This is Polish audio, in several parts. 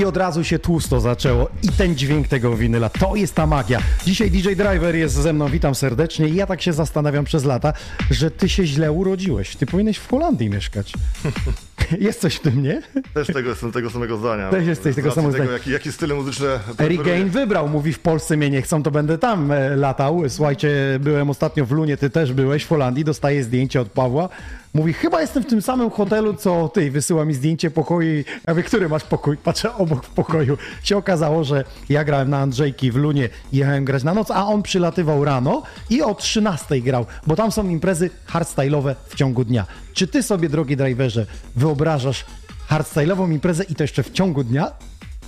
I od razu się tłusto zaczęło. I ten dźwięk tego winyla, to jest ta magia. Dzisiaj DJ Driver jest ze mną, witam serdecznie. I ja tak się zastanawiam przez lata, że ty się źle urodziłeś. Ty powinieneś w Holandii mieszkać. jest coś w tym, nie? Też tego jestem tego samego zdania. Też jesteś tego samego zdania. Jaki, jakie style muzyczne Eric. Gain wybrał, mówi w Polsce mnie nie chcą, to będę tam e, latał. Słuchajcie, byłem ostatnio w Lunie, ty też byłeś w Holandii, dostaję zdjęcie od Pawła. Mówi, chyba jestem w tym samym hotelu, co ty. Wysyła mi zdjęcie pokoju. Ja mówię, który masz pokój? Patrzę obok w pokoju. Się okazało, że ja grałem na Andrzejki w Lunie jechałem grać na noc, a on przylatywał rano i o 13 grał, bo tam są imprezy hardstyle'owe w ciągu dnia. Czy ty sobie, drogi driverze, wyobrażasz hardstyle'ową imprezę i to jeszcze w ciągu dnia?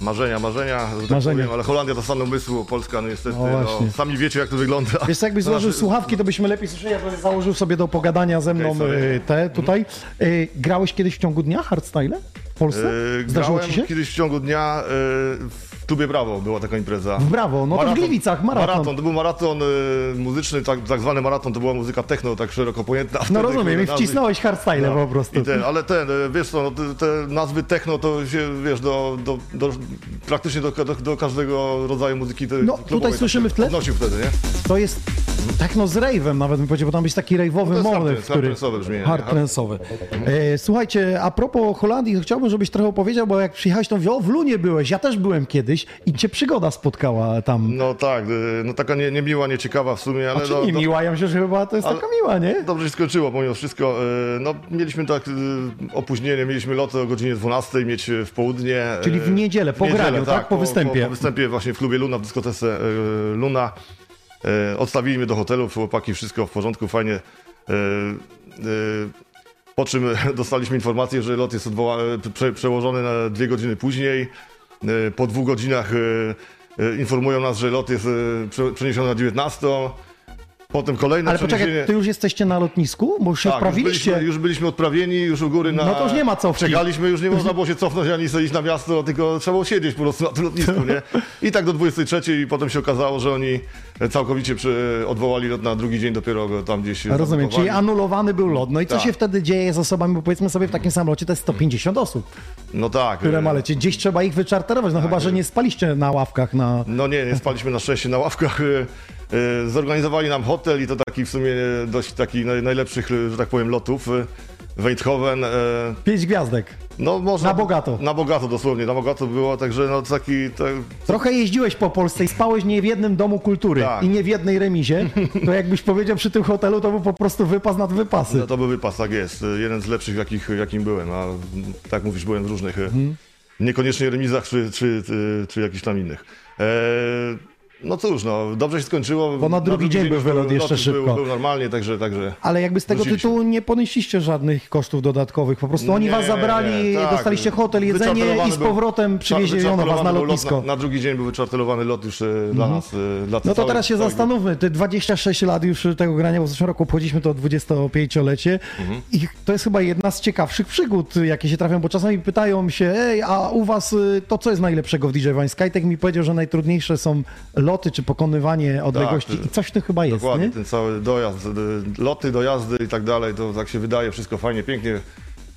Marzenia, marzenia, że tak Marzenia. powiem, ale Holandia to stan umysłu, Polska no niestety, O, właśnie. no, sami wiecie jak to wygląda. Wiesz, co, jakbyś złożył Znaczy, słuchawki, to byśmy lepiej słyszeli. Ja bym założył sobie do pogadania ze mną sorry. y, te tutaj. Y, Grałeś kiedyś w ciągu dnia hardstyle w Polsce? Yy, Zdarzyło ci się? kiedyś w ciągu dnia w klubie Brawo, była taka impreza. W Brawo, no to w Gliwicach, maraton. Maraton, to był maraton yy, muzyczny, tak, tak zwany maraton, to była muzyka techno, tak szeroko pojęta. No rozumiem, i wcisnąłeś hardstyle No, po prostu. Ten, ale ten, e, wiesz co, no, te, nazwy techno to się, wiesz, do, do, do, praktycznie do, do, do każdego rodzaju muzyki te, No, tutaj tak słyszymy w tle. Odnosił wtedy, nie? To jest techno z rave'em nawet bym powiedział, bo tam jest taki rave'owy No motyw, który... Hard. E, słuchajcie, a propos Holandii, chciałbym, żebyś trochę opowiedział, bo jak przyjechałeś, to mówię, o, w Lunie byłeś, ja też byłem kiedyś i cię przygoda spotkała tam. No tak, e, no taka nie, niemiła, nieciekawa w sumie, ale A czy no, nie miła? Ja myślę, że chyba to jest taka miła, nie? dobrze się skończyło pomimo wszystko. E, No, mieliśmy tak e, opóźnienie, mieliśmy lot o godzinie 12, mieć w południe. Czyli w niedzielę, po graniu, tak? Po występie. Po, po występie właśnie w klubie Luna, w dyskotece Luna. Odstawili mnie do hotelu, chłopaki, wszystko w porządku, fajnie. Po czym dostaliśmy informację, że lot jest prze, przełożony na dwie godziny później. E, Po dwóch godzinach e, e, informują nas, że lot jest prze- przeniesiony na 19. Potem kolejne Ale poczekaj, przeniesienie. ty już jesteście na lotnisku? Bo już się Tak, już byliśmy, już byliśmy odprawieni, już u góry na... No to już nie ma cofki. Czekaliśmy, już nie można było się cofnąć ani sobie iść na miasto, tylko trzeba było siedzieć po prostu na tym lotnisku, nie? I tak do 23 i potem się okazało, że oni całkowicie przy, odwołali lot na drugi dzień dopiero go tam gdzieś Rozumiem, czyli anulowany był lot. No i co Tak. się wtedy dzieje z osobami, bo powiedzmy sobie w takim samolocie to jest 150 osób, No tak. które ma lecieć. Gdzieś trzeba ich wyczarterować, no chyba, że nie spaliście na ławkach na... No nie, nie spaliśmy na szczęście na ławkach. E, Zorganizowali nam hotel i to taki w sumie dość taki naj, najlepszych, e, że tak powiem, lotów. Weidhoven. e, Pięć gwiazdek. No można... Na bogato. Na bogato dosłownie, na bogato było, także no taki... Tak, Trochę jeździłeś po Polsce i spałeś nie w jednym domu kultury Tak. i nie w jednej remizie, to jakbyś powiedział przy tym hotelu, to był po prostu wypas nad wypasy. No to był wypas, tak jest. Jeden z lepszych, jakich, jakim byłem, a tak mówisz, byłem w różnych, Mhm. niekoniecznie remizach czy, czy, czy, czy jakichś tam innych. E, no cóż, no, dobrze się skończyło. Bo na drugi dzień był wylot lot jeszcze szybko. Był, był normalnie, także, także Ale jakby z tego tytułu nie ponieśliście żadnych kosztów dodatkowych, po prostu oni Nie, was zabrali, nie, tak. dostaliście hotel, jedzenie i z powrotem przywieziono was na lot lotnisko. Na, na drugi dzień był wyczartelowany lot już e, dla nas. E, dla No to teraz się całej zastanówmy, ty 26 lat już tego grania, bo w zeszłym roku obchodziliśmy to 25-lecie Mhm. i to jest chyba jedna z ciekawszych przygód, jakie się trafią, bo czasami pytają się, ej, a u was y, to co jest najlepszego w DJ Vine? Skytek mi powiedział, że najtrudniejsze są loty czy pokonywanie odległości ty- i coś w tym chyba jest, Dokładnie, nie? ten cały dojazd, e, loty, dojazdy i tak dalej, to tak się wydaje wszystko fajnie, pięknie.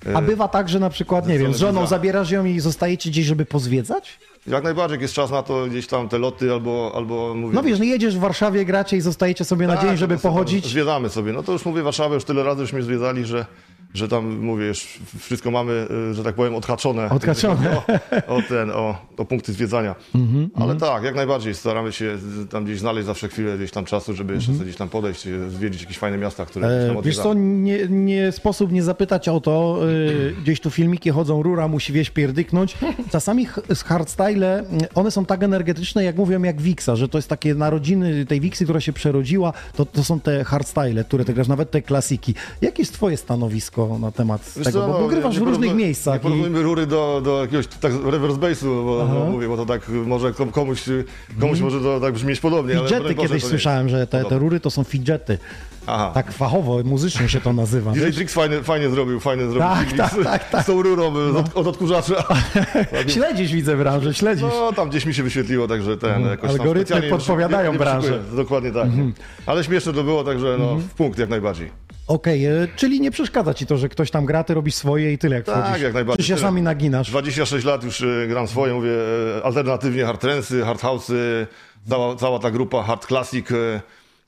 E, A bywa tak, że na przykład, nie wiem, z żoną zabierasz ją i zostajecie gdzieś, żeby pozwiedzać? Jak najbardziej, jak jest czas na to, gdzieś tam te loty albo, albo mówię... No wiesz, no jedziesz w Warszawie, gracie i zostajecie sobie na tak, dzień, żeby sobie pochodzić. Zwiedzamy sobie. No to już mówię, Warszawę już tyle razy żeśmy zwiedzali, że, że tam, mówię, już wszystko mamy, y, że tak powiem, odhaczone. Odhaczone. O, o ten, o, o punkty zwiedzania. Mhm, Ale tak, jak najbardziej staramy się tam gdzieś znaleźć zawsze chwilę gdzieś tam czasu, żeby jeszcze sobie gdzieś tam podejść, y, zwiedzić jakieś fajne miasta, które tam. E, Wiesz co, nie, nie sposób nie zapytać o to, y, gdzieś tu filmiki chodzą, rura musi wieś pierdyknąć. Czasami hardstyle, one są tak energetyczne, jak mówią, jak Wixa, że to jest takie narodziny tej Wixy, która się przerodziła, to, to są te hardstyle, które ty grasz, nawet te klasiki. Jakie jest twoje stanowisko na temat Wiesz tego? co, bo, bo no, grywasz w różnych porównuj- miejscach. Nie I... porównujmy rury do, do jakiegoś tak reverse bass'u, bo, bo mówię, bo to tak może kom- komuś, komuś może to tak brzmieć podobnie, Boże, kiedyś słyszałem, że te, te rury to są fidgety. Aha. Tak fachowo, muzycznie się to nazywa. DJ Trix fajnie, fajnie zrobił, fajnie zrobił Tak, tak, z, tak, tak. z tą rurą y, od, od odkurzacza. Śledzisz, widzę branżę, śledzisz. No, tam gdzieś mi się wyświetliło, także ten jakoś tam Algorytmy podpowiadają nie, nie branżę. Dokładnie tak. Ale śmieszne to było, także no, w punkt jak najbardziej. Okej, e, czyli nie przeszkadza ci to, że ktoś tam gra, ty robisz swoje i tyle jak Tak, wchodzisz. jak najbardziej. Czy się sami naginasz? 26 lat już e, gram swoje, mówię e, alternatywnie hard trensy, hard house'y, cała, cała ta grupa hard classic,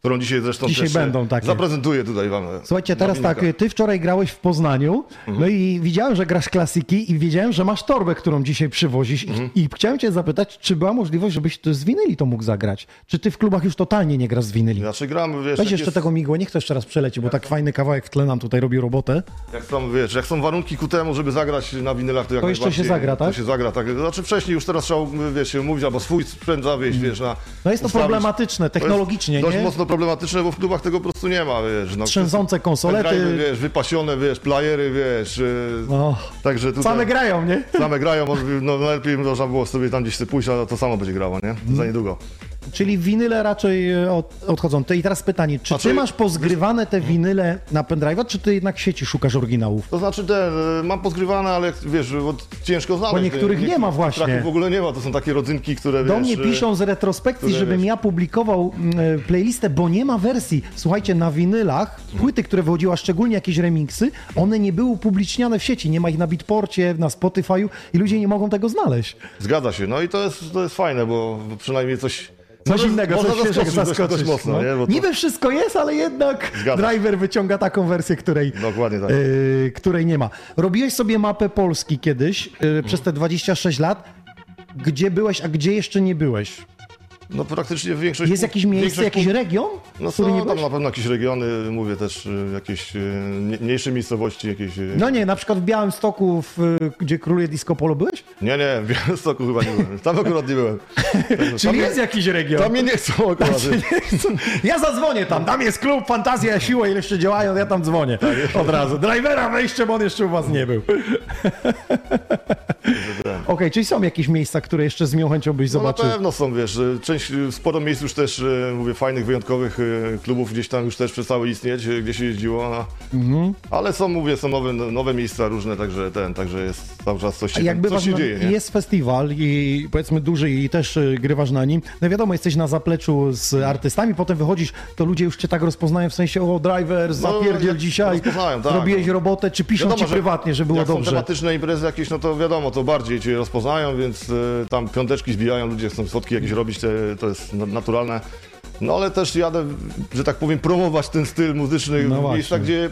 którą dzisiaj zresztą Dzisiaj będą takie. zaprezentuję tutaj wam. Słuchajcie, teraz tak, ty wczoraj grałeś w Poznaniu, Mhm. no i widziałem, że grasz klasiki i wiedziałem, że masz torbę, którą dzisiaj przywozisz Mhm. I, chciałem cię zapytać, czy była możliwość, żebyś to z winyli to mógł zagrać? Czy ty w klubach już totalnie nie grasz z winyli? Znaczy gram, wiesz, Weź jeszcze jest, tego migła, niech to jeszcze raz przeleci, bo tak fajny kawałek w tle nam tutaj robi robotę. jak, są, wiesz, jak są warunki ku temu, żeby zagrać na winylach, to jak To jeszcze się zagra, tak? To się zagra, tak. Znaczy wcześniej już teraz trzeba, wiesz, się mówić, albo swój sprzęt zawieźć, wiesz, na... No jest to ustawić. problematyczne, To jest technologicznie, nie? mocno problematyczne, bo w klubach tego po prostu nie ma, wiesz. No, Trzęsące konsolety. Pendrive'y, wiesz, wypasione, wiesz, playery, wiesz. yy, No, Także tutaj... same grają, nie? Same grają, może- no najlepiej można było sobie tam gdzieś pójść, a to samo będzie grało, nie? Za niedługo. Czyli winyle raczej e, od, odchodzą. To i teraz pytanie, czy Znaczy- ty masz pozgrywane te winyle na pendrive'a, czy ty jednak w sieci szukasz oryginałów? To znaczy ten, y, mam pozgrywane, ale wiesz, ciężko znaleźć. Bo niektórych nie ma właśnie. W ogóle nie ma, to są takie rodzynki, które Do wiesz... mnie y, piszą z retrospekcji, które żebym wiesz. ja publikował playlistę, bo nie ma wersji. Słuchajcie, na winylach, płyty, które wychodziła, szczególnie jakieś remiksy, one nie były upubliczniane w sieci. Nie ma ich na Beatporcie, na Spotify'u i ludzie nie mogą tego znaleźć. Zgadza się, no i to jest, to jest fajne, bo przynajmniej coś... Coś może- innego, coś zaskoczyć. Dość mocno, no. nie? Bo to, Niby wszystko jest, ale jednak Zgadza driver wyciąga taką wersję, której, tak. yy, której nie ma. Robiłeś sobie mapę Polski kiedyś, yy, przez te 26 lat. Gdzie byłeś, a gdzie jeszcze nie byłeś? No praktycznie większość... Jest jakieś miejsce, większość jakiś region, No który nie są tam na pewno jakieś regiony, mówię też y, jakieś y, nie- mniejsze miejscowości, jakieś... y, No nie, na przykład w Białymstoku, w, gdzie króluje disco polo byłeś? Nie, nie, w Białymstoku chyba nie byłem. Tam akurat nie byłem. Także Czyli tam, jest jakiś region. tam mnie nie chcą akurat. Ja zadzwonię tam, tam jest klub, fantazja, siła, ile jeszcze działają, ja tam dzwonię od razu. Drivera wejście, bo on jeszcze u was nie był. Okej, czyli są jakieś miejsca, które jeszcze z miłą chęcią byś No na zobaczył. pewno są, wiesz, część, sporo miejsc już też, y, mówię, fajnych, wyjątkowych y, klubów gdzieś tam już też przestały istnieć, y, gdzie się jeździło, a, Mhm. ale są, mówię, są nowe, nowe miejsca różne, także ten, także jest cały czas coś się, jakby coś się dzieje, nie? jest festiwal i powiedzmy duży i też grywasz na nim. No wiadomo, jesteś na zapleczu z artystami, potem wychodzisz, to ludzie już cię tak rozpoznają w sensie, o driver, zapierdziel No, dzisiaj, tak, robiłeś no. robotę, czy piszą Wiadomo, ci prywatnie, że było Jak są dobrze. tematyczne imprezy jakieś, no to wiadomo, to bardziej cię rozpoznają, więc y, tam piąteczki zbijają, ludzie chcą fotki jakieś robić, to jest na- naturalne. No ale też jadę, że tak powiem, promować ten styl muzyczny No w właśnie. miejscach, gdzie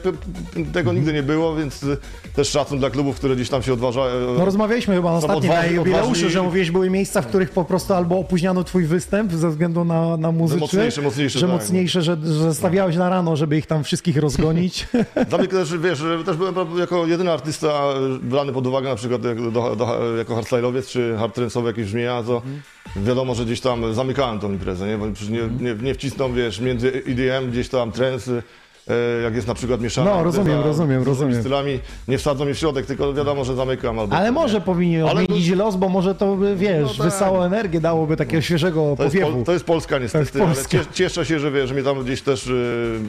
tego nigdy nie było, więc y, też szacun dla klubów, które gdzieś tam się odważają. No rozmawialiśmy chyba ostatnim na jubileuszu, odważni- że mówiłeś, były miejsca, w których po prostu albo opóźniano twój występ ze względu na, na muzyczny, mocniejsze, mocniejsze, że tak. mocniejsze, że, że stawiałeś na rano, żeby ich tam wszystkich rozgonić. Dla mnie też, wiesz, że też byłem jako jedyny artysta brany pod uwagę na przykład jak- do, do, jako hardstyle'owiec czy hardtrance'owy jakieś brzmienia, to wiadomo, że gdzieś tam zamykałem tą imprezę, nie? Bo nie, nie, nie wcisną, wiesz, między EDM gdzieś tam trensy, e, jak jest na przykład mieszana No, rozumiem, impreza rozumiem, z rozumiem. stylami, nie wsadzą mnie w środek, tylko wiadomo, że zamykam albo... Ale nie. może powinien Ale odmienić to- los, bo może to, by, wiesz, No tak. wysało energię, dałoby takiego świeżego To jest, powiewu. Pol, to jest Polska niestety, Polska. ale cies- cieszę się, że, wiesz, że mnie tam gdzieś też y,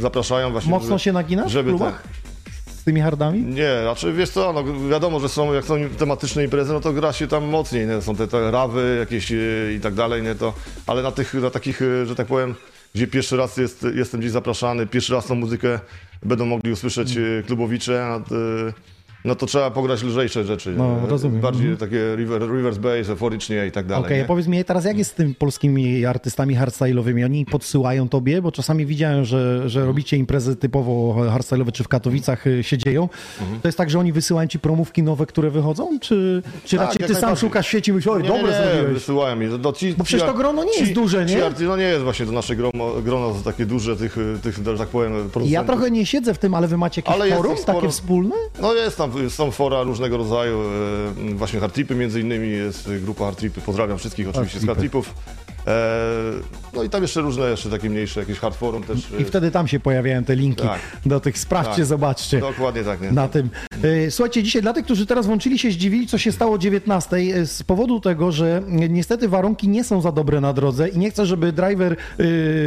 zapraszają właśnie. Mocno żeby- się naginasz w żeby klubach? tak. Z tymi hardami? Nie, znaczy wiesz co, no wiadomo, że są, jak są tematyczne imprezy, no to gra się tam mocniej, nie? są te, te rawy jakieś e, i tak dalej, nie? To, ale na tych, na takich, e, że tak powiem, gdzie pierwszy raz jest, jestem gdzieś zapraszany, pierwszy raz tą muzykę będą mogli usłyszeć e, klubowicze, no to trzeba pograć lżejsze rzeczy. No, nie? rozumiem. Bardziej Mhm. takie river, reverse bass, euforycznie i tak dalej. Okej, nie? powiedz mi teraz, jak jest z tymi polskimi artystami hardstyle'owymi? Oni podsyłają tobie, bo czasami widziałem, że, że robicie imprezy typowo hardstyle'owe, czy w Katowicach y, się dzieją. To jest tak, że oni wysyłają ci promówki nowe, które wychodzą? Czy, czy Tak, raczej ty sam szukasz sieci i myślisz, oj, Nie, dobre nie, zrobiłeś? wysyłają mi. No, ci, Bo przecież ci- to grono nie jest ci- duże, ci nie? arty- no nie jest właśnie to nasze grono, grono takie duże tych, tych, że tak powiem, producentów. Ja trochę nie siedzę w tym, ale wy macie jakieś Ale jest forum takie wspólne? No jest tam, są fora różnego rodzaju, e, właśnie hardtripy między innymi, jest grupa hardtripy, pozdrawiam wszystkich oczywiście z Hardtripy. E, no i tam jeszcze różne, jeszcze takie mniejsze, jakieś hardforum też. I wtedy tam się pojawiają te linki Tak. do tych, sprawdźcie, Tak. zobaczcie. Dokładnie tak, nie? na tym. E, Słuchajcie, dzisiaj dla tych, którzy teraz włączyli się, zdziwili, co się stało o 19, e, z powodu tego, że e, niestety warunki nie są za dobre na drodze i nie chcę, żeby driver,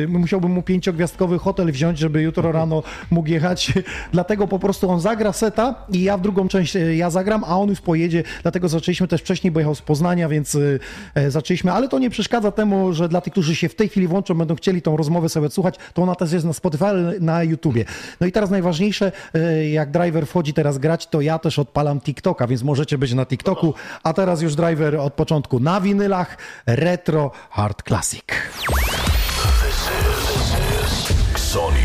musiałby mu pięciogwiazdkowy hotel wziąć, żeby jutro rano mógł jechać. Dlatego po prostu on zagra seta i ja w drugą część e, ja zagram, a on już pojedzie. Dlatego zaczęliśmy też wcześniej, bo jechał z Poznania, więc e, e, zaczęliśmy, ale to nie przeszkadza temu, że dla tych, którzy się w tej chwili włączą, będą chcieli tą rozmowę sobie odsłuchać, to ona też jest na Spotify, na YouTubie. No i teraz najważniejsze, e, jak driver wchodzi teraz grać, to ja też odpalam TikToka, więc możecie być na TikToku, a teraz już driver od początku na winylach, retro, hard classic. Sony on Air podcast.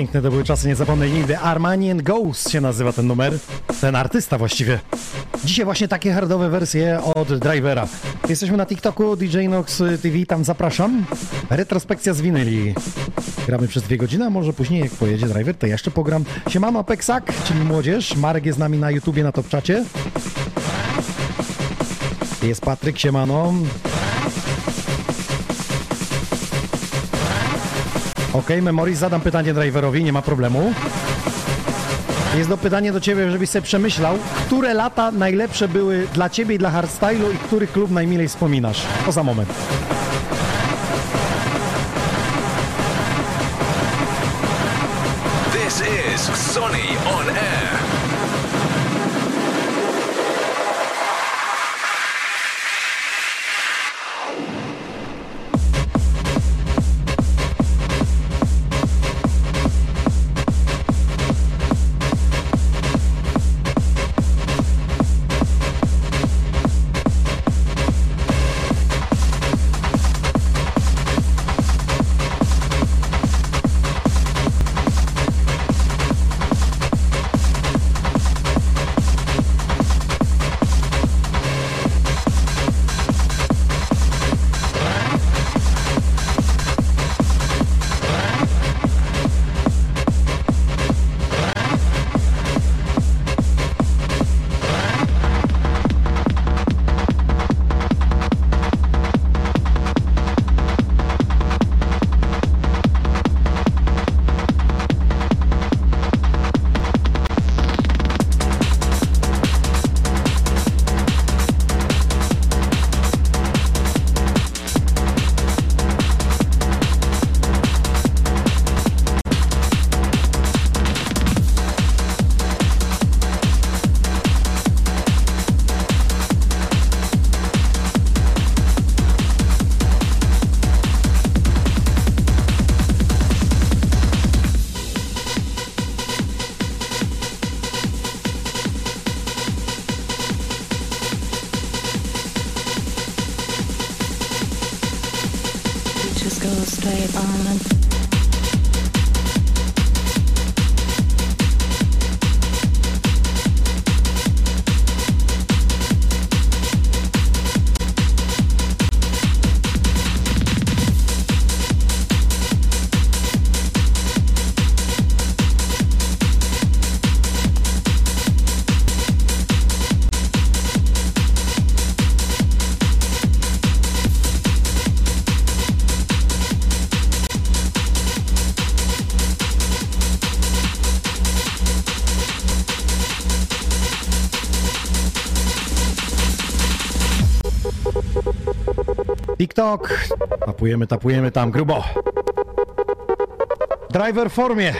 Piękne to były czasy, nie zapomnę nigdy. Armanian Ghost się nazywa ten numer, ten artysta właściwie. Dzisiaj właśnie takie hardowe wersje od Drivera. Jesteśmy na TikToku, DJ Nox TV, tam zapraszam. Retrospekcja z winyli. Gramy przez dwie godziny, a może później jak pojedzie Driver, to jeszcze pogram. Siemano Peksak, czyli młodzież. Marek jest z nami na YouTubie, na Topczacie. Jest Patryk, siemano. Ok, Memory, zadam pytanie driverowi, nie ma problemu. Jest to pytanie do ciebie, żebyś sobie przemyślał, które lata najlepsze były dla ciebie i dla hardstylu i który klub najmilej wspominasz. To za moment. TikTok. Tapujemy, tapujemy tam grubo. Driver formie.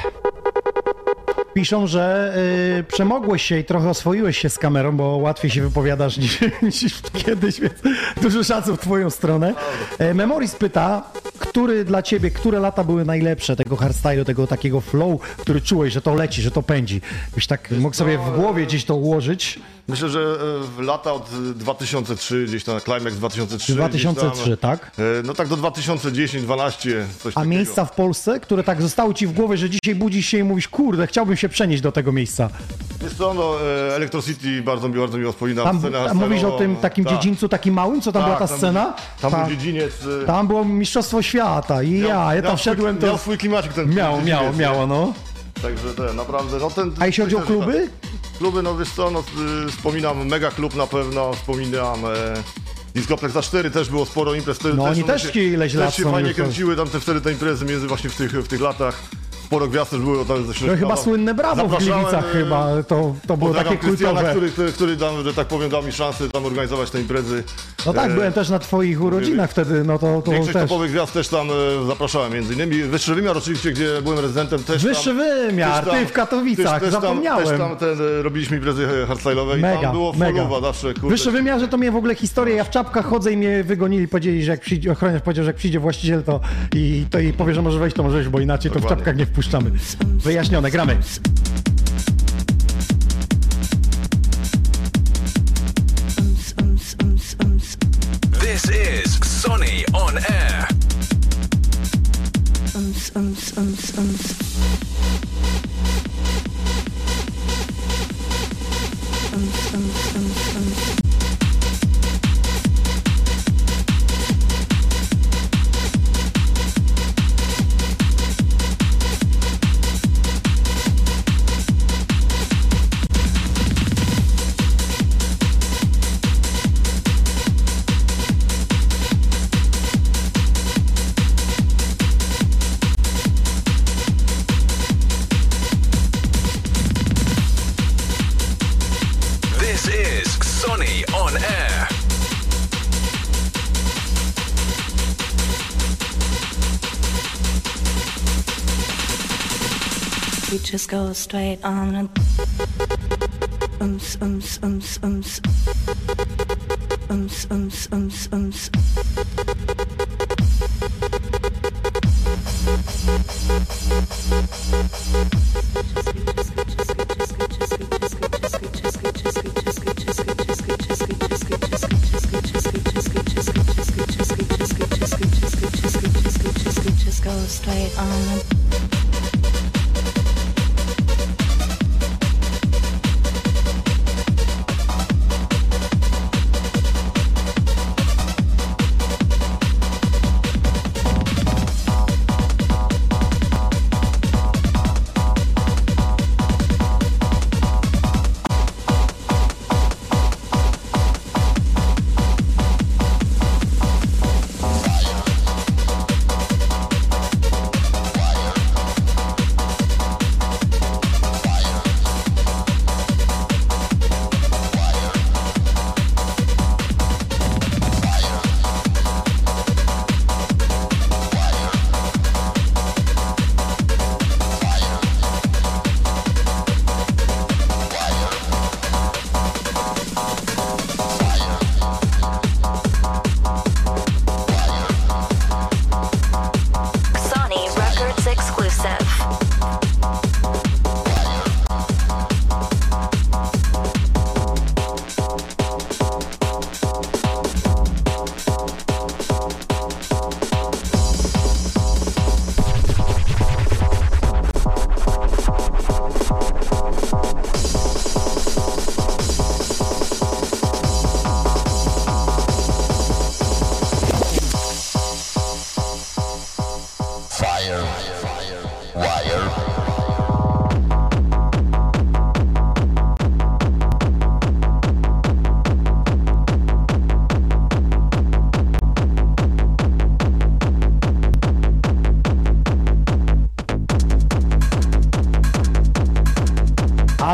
Piszą, że y, przemogłeś się i trochę oswoiłeś się z kamerą, bo łatwiej się wypowiadasz niż, niż kiedyś, więc dużo szacun w twoją stronę. E, Memoris pyta, który dla ciebie, które lata były najlepsze tego hardstyle'u, tego takiego flow, który czułeś, że to leci, że to pędzi. Byś tak mógł sobie w głowie gdzieś to ułożyć. Myślę, że e, w lata od e, 2003, gdzieś tam Climax 2003. 2003, gdzieś tam, tak? e, No tak do 2010, 12, coś A takiego. miejsca w Polsce, które tak zostały ci w głowie, że dzisiaj budzisz się i mówisz, kurde, chciałbym się przenieść do tego miejsca. Jest to, no, e, Electro City bardzo mi, bardzo mi wspomina. Tam, scenę tam mówisz o tym takim tak. dziedzińcu, takim małym, co tam Tak, była ta tam- scena? Tam Ta- był dziedziniec. Tam było Mistrzostwo Świata i ja, ja miał tam swój- wszedłem, Miał to swój klimacik ten miało, dziedziniec, miało, no. Także te, naprawdę, no ten... A jeśli chodzi o kluby? tak. Kluby, no wiesz co, no, y, wspominam Mega Klub na pewno, wspominam... E, Discoplex A4 też było sporo imprez. Wtedy No oni one też się, ileś lat też się fajnie to- kręciły tam te, wtedy te imprezy między właśnie w tych, w tych latach. Sporo gwiazd też było tam ze No chyba słynne brawo w Gliwicach e, chyba, to, to było takie Krystiana, kultowe. który, który, który dam, że tak powiem, dał mi szansę tam organizować te imprezy. No tak, E, byłem też na twoich urodzinach wtedy, no to, to Większość też. topowych gwiazd też tam e, zapraszałem, między innymi. Wyższy wymiar oczywiście, gdzie byłem rezydentem też Wyższy tam, wymiar, też tam- ty w Katowicach, też, też zapomniałem. Tam, też tam ten, robiliśmy imprezy hardstyle'owe i tam było mega. foluwa zawsze, kurde. Wyższy wymiarze to mnie w ogóle historia, ja w czapkach chodzę i mnie wygonili, powiedzieli, że jak przyjdzie, ochroniarz powiedział, że jak przyjdzie właściciel to i, to i powie, że może wejść, to może wejść, bo inaczej to w Dokładnie. czapkach nie wpuszczamy. Wyjaśnione, gramy. Sonny on air. Um, um, um, just go straight on and ums ums ums ums ums ums ums ums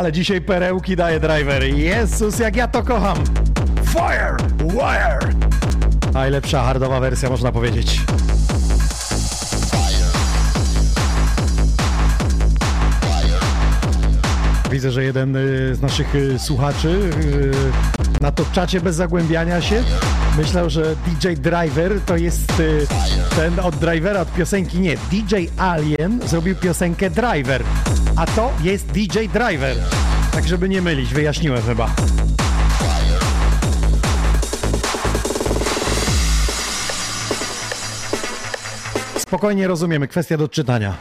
Ale dzisiaj perełki daje driver. Jezus, jak ja to kocham. Fire! Wire! Najlepsza hardowa wersja, można powiedzieć. Widzę, że jeden y, z naszych y, słuchaczy y, na to czacie bez zagłębiania się myślał, że DJ Driver to jest ten od Drivera, od piosenki. Nie, DJ Alien zrobił piosenkę Driver, a to jest DJ Driver. Tak, żeby nie mylić, wyjaśniłem chyba. Spokojnie rozumiemy, kwestia do czytania.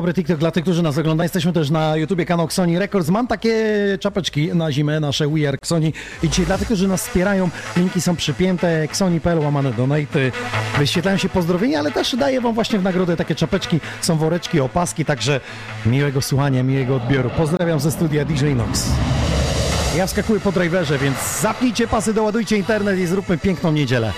Dobry TikTok dla tych, którzy nas oglądają. Jesteśmy też na YouTubie kanał Xoni Records. Mam takie czapeczki na zimę, nasze We Are Xoni. I dzisiaj dla tych, którzy nas wspierają, linki są przypięte, xoni.pl łamane donate. Wyświetlają się pozdrowienia, ale też daję wam właśnie w nagrodę takie czapeczki. Są woreczki, opaski, także miłego słuchania, miłego odbioru. Pozdrawiam ze studia DJ Nox. Ja wskakuję po driverze, więc zapnijcie pasy, doładujcie internet i zróbmy piękną niedzielę.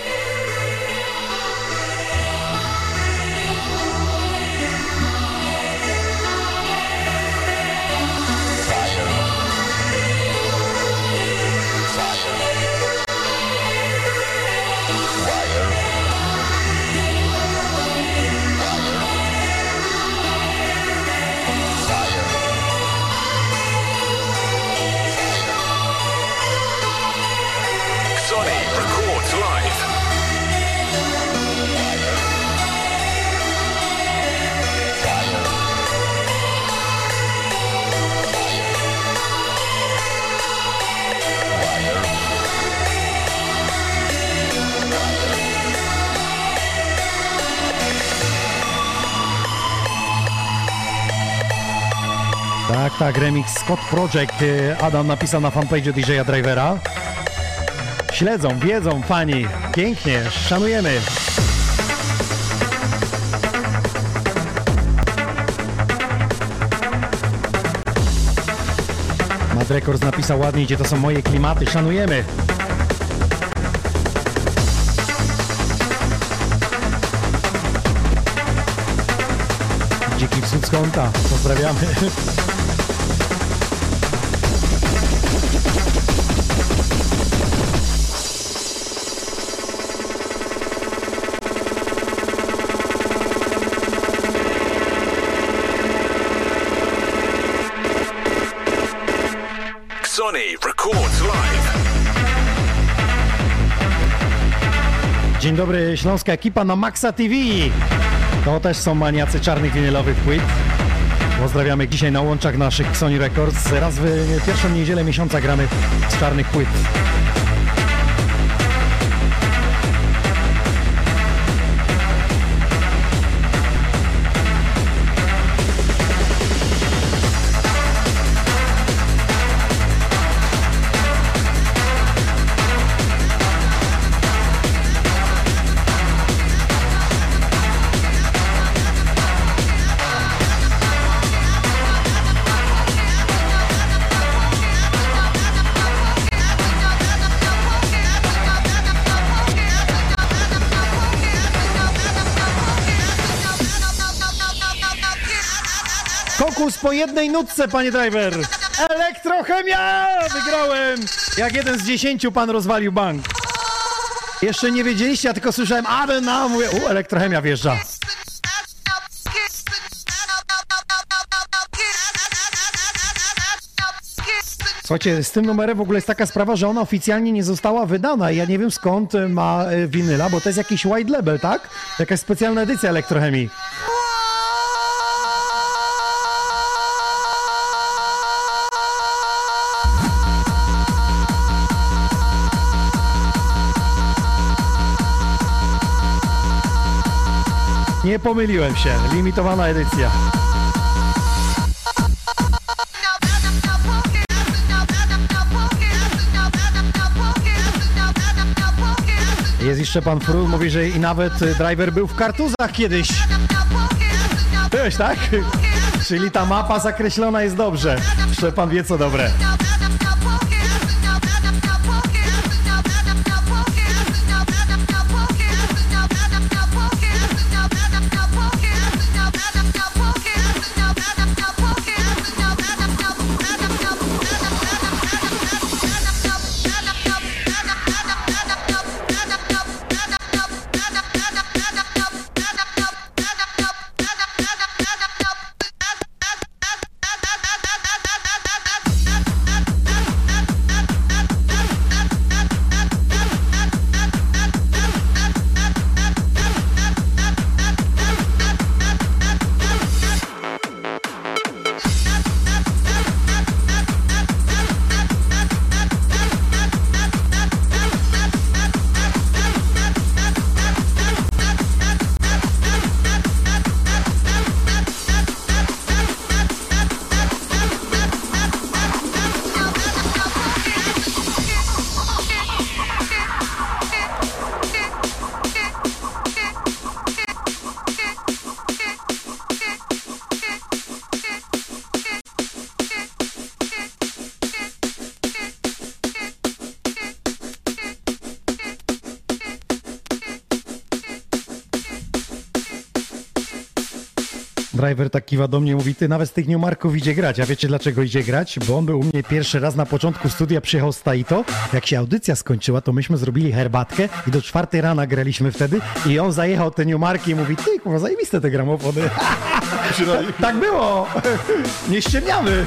Tak, remix Scott Project. y, Adam napisał na fanpage DJ-a Drivera. Śledzą, wiedzą fani. Pięknie, szanujemy. Mad Records napisał ładnie, gdzie to są moje klimaty. Szanujemy. Dziki z kąta. Pozdrawiamy. Dzień dobry, śląska ekipa na Maxa TV. To też są maniacy czarnych winylowych płyt. Pozdrawiamy dzisiaj na łączach naszych Sony Records. Raz w pierwszą niedzielę miesiąca gramy z czarnych płyt. Po jednej nutce, panie driver. Elektrochemia! Wygrałem! Jak jeden z dziesięciu pan rozwalił bank. Jeszcze nie wiedzieliście, ja tylko słyszałem, ale no, mówię, u, elektrochemia wjeżdża. Słuchajcie, z tym numerem w ogóle jest taka sprawa, że ona oficjalnie nie została wydana ja nie wiem skąd e, ma e, winyla, bo to jest jakiś white label, tak? Jakaś specjalna edycja Elektrochemii. Nie pomyliłem się, limitowana edycja. Jest jeszcze pan Fru, mówi, że i nawet y, driver był w kartuzach kiedyś. Byłeś, tak? Czyli ta mapa zakreślona jest dobrze. Że pan wie co dobre. Driver tak kiwa do mnie, mówi, ty nawet z tych Newmarków idzie grać. A wiecie dlaczego idzie grać? Bo on był u mnie pierwszy raz na początku studia, przyjechał z Taito. Jak się audycja skończyła, to myśmy zrobili herbatkę i do czwartej rana graliśmy wtedy i on zajechał te Newmarki i mówi, ty kurwa, zajebiste te gramofony. tak było! Nie ściemniamy!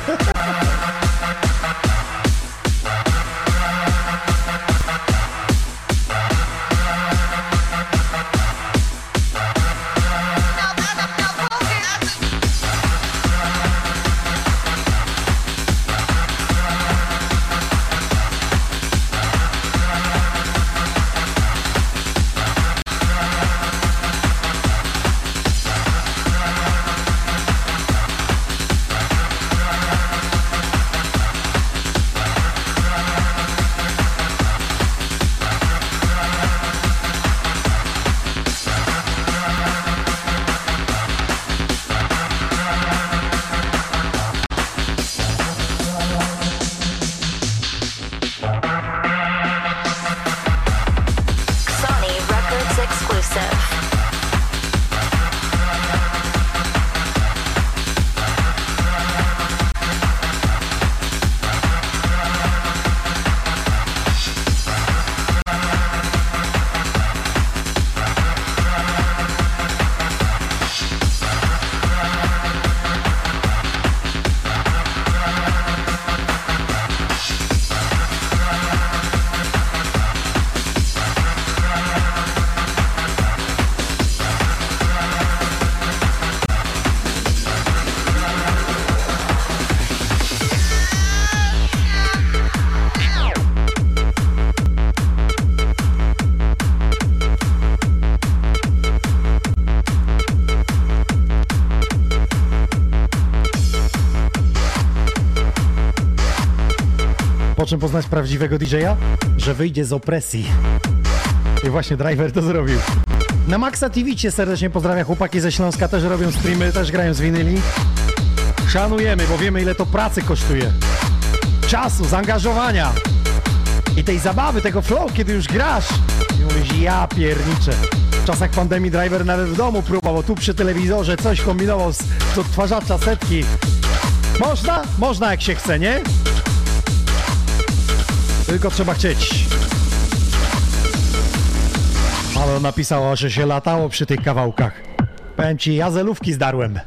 Po czym poznać prawdziwego DJ-a? Że wyjdzie z opresji. I właśnie driver to zrobił. Na Maxa TV cię serdecznie pozdrawiam. Chłopaki ze Śląska też robią streamy, też grają z winyli. Szanujemy, bo wiemy ile to pracy kosztuje. Czasu, zaangażowania. I tej zabawy, tego flow, kiedy już grasz. I mówisz, ja pierniczę. W czasach pandemii driver nawet w domu próbował, tu przy telewizorze coś kombinował z odtwarzacza setki. Można? Można jak się chce, nie? Tylko trzeba chcieć. Ale on napisało, że się latało przy tych kawałkach. Powiem ci, ja zelówki zdarłem.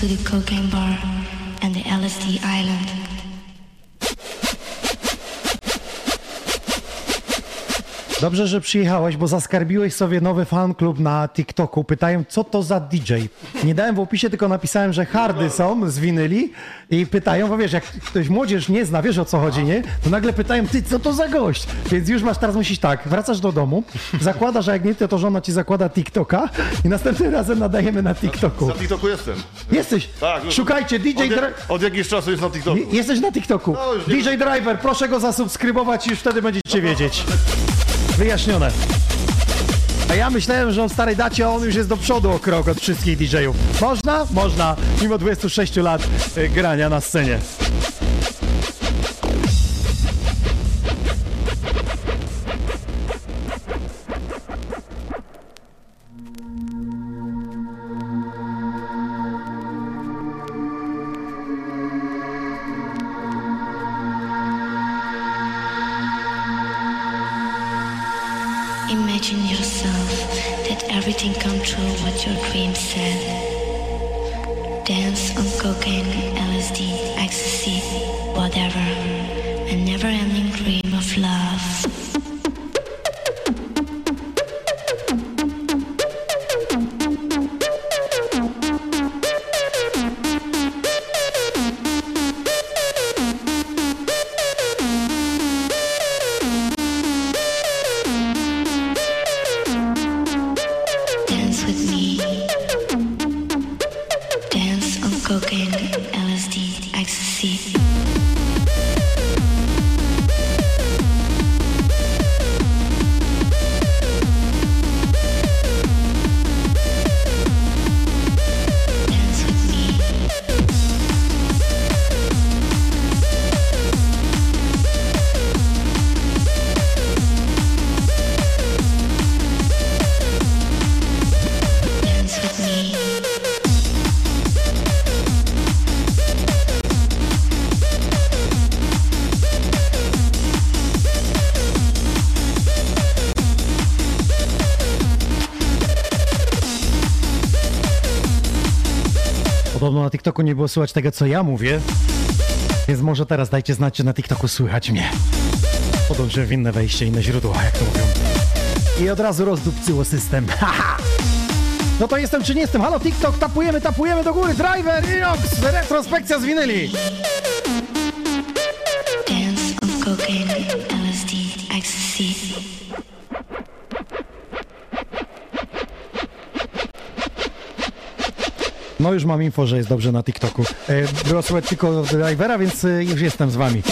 To the cocaine bar and the LSD island. Dobrze, że przyjechałeś, bo zaskarbiłeś sobie nowy fan klub na TikToku. Pytają, co to za DJ. Nie dałem w opisie, tylko napisałem, że hardy są z winyli i pytają, bo wiesz, jak ktoś młodzież nie zna, wiesz o co chodzi, nie? To nagle pytają, ty, co to za gość? Więc już masz, teraz musisz tak, wracasz do domu, zakładasz, a jak nie ty, to żona ci zakłada TikToka i następnym razem nadajemy na TikToku. Na TikToku jestem. Jesteś, Tak, już- szukajcie, DJ... Od, jak, od jakiegoś czasu jest na TikToku. Je- Jesteś na TikToku. No, już nie- DJ Driver, proszę go zasubskrybować i już wtedy będziecie wiedzieć. Wyjaśnione. A ja myślałem, że on w starej dacie, a on już jest do przodu o krok od wszystkich DJ-ów. Można? Można, mimo 26 lat y, grania na scenie. Na TikToku nie było słychać tego, co ja mówię. Więc może teraz dajcie znać, czy na TikToku słychać mnie. Podążyłem w inne wejście, inne źródła, jak to mówią. I od razu rozdupcyło system. Haha! No to jestem czy nie jestem? Halo TikTok, tapujemy, tapujemy do góry. Driver, Inox, retrospekcja z winyli. No już mam info, że jest dobrze na TikToku. E, było słychać tylko drivera, więc e, już jestem z wami.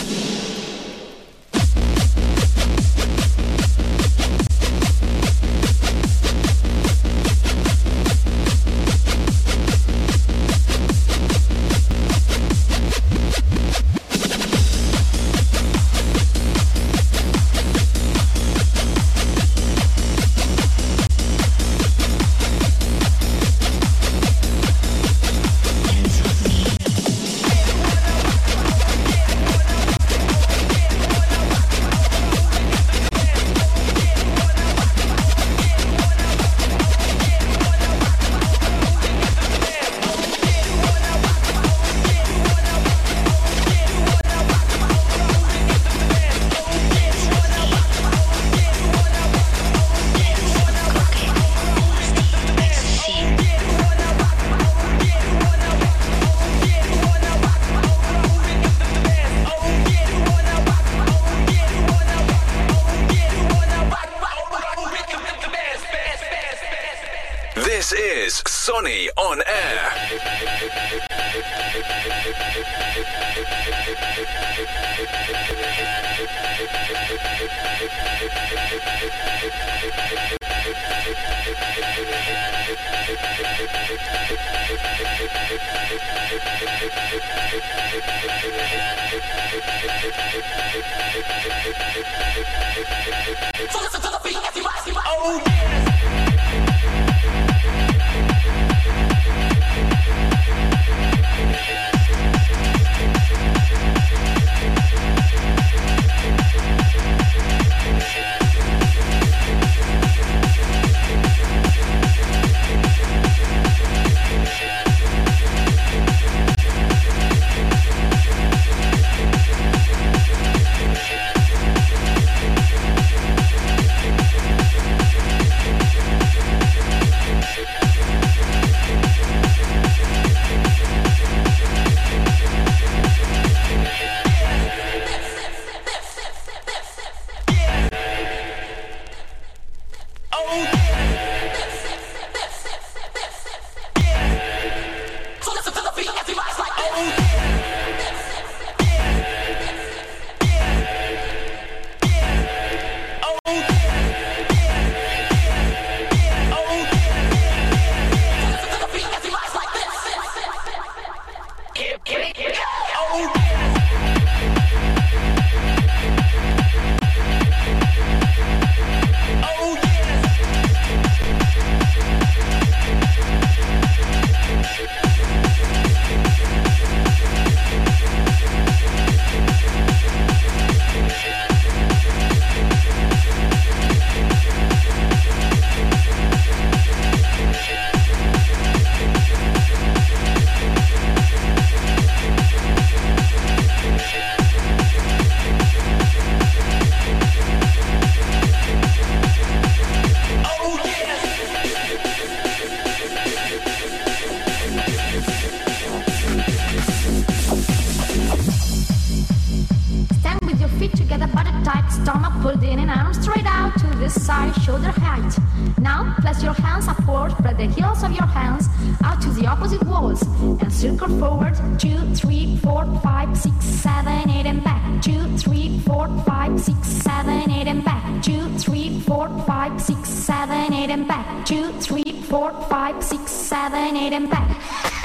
Circle forward. Two, three, four, five, six, seven, eight, and back. Two, three, four, five, six, seven, eight, and back. Two, three, four, five, six, seven, eight, and back. Two, three, four, five, six, seven, eight, and back.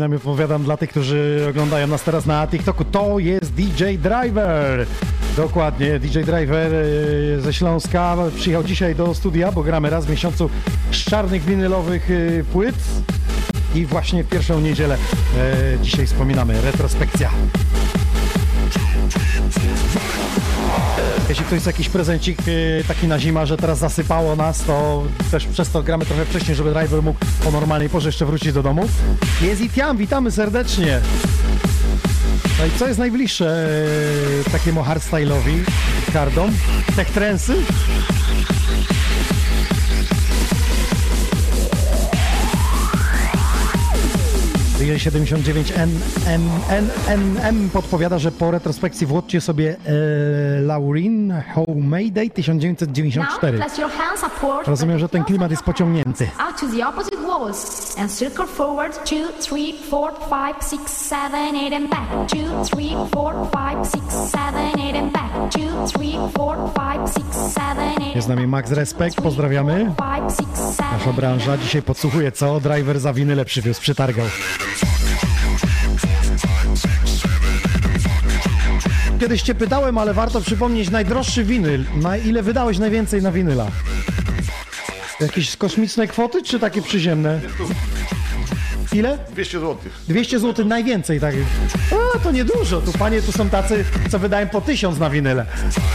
Przypominam i opowiadam dla tych, którzy oglądają nas teraz na TikToku, to jest DJ Driver. Dokładnie, DJ Driver e, ze Śląska przyjechał dzisiaj do studia, bo gramy raz w miesiącu z czarnych winylowych e, płyt. I właśnie w pierwszą niedzielę e, dzisiaj wspominamy retrospekcja. Jeśli ktoś chce jakiś prezencik taki na zima, że teraz zasypało nas, to też przez to gramy trochę wcześniej, żeby driver mógł o normalnej porze jeszcze wrócić do domu. Jest Itiam, witamy serdecznie. No i co jest najbliższe e, takiemu hardstyle'owi, kardom? Tech trensy? DJ 79NNNM podpowiada, że po retrospekcji włodźcie sobie e, Laurin Homemade 1994. Hands upward, Rozumiem, spread że ten klimat jest pociągnięty. Walls and circle forward two, three, four, five, six, seven, eight, and back. Two, three, four, five, six, seven, eight, and back. Two, three, four, five, six, seven, eight. Jest z nami Max Respekt, pozdrawiamy. Nasza branża dzisiaj podsłuchuje, co driver za winyle przywiózł, przytargał. Kiedyś cię pytałem, ale warto przypomnieć najdroższy winyl. Na ile wydałeś najwięcej na winyla? Jakieś kosmiczne kwoty, czy takie przyziemne? Ile? 200 zł. 200 zł najwięcej, tak. A, to niedużo. Tu panie tu są tacy, co wydają po 1000 na winyle.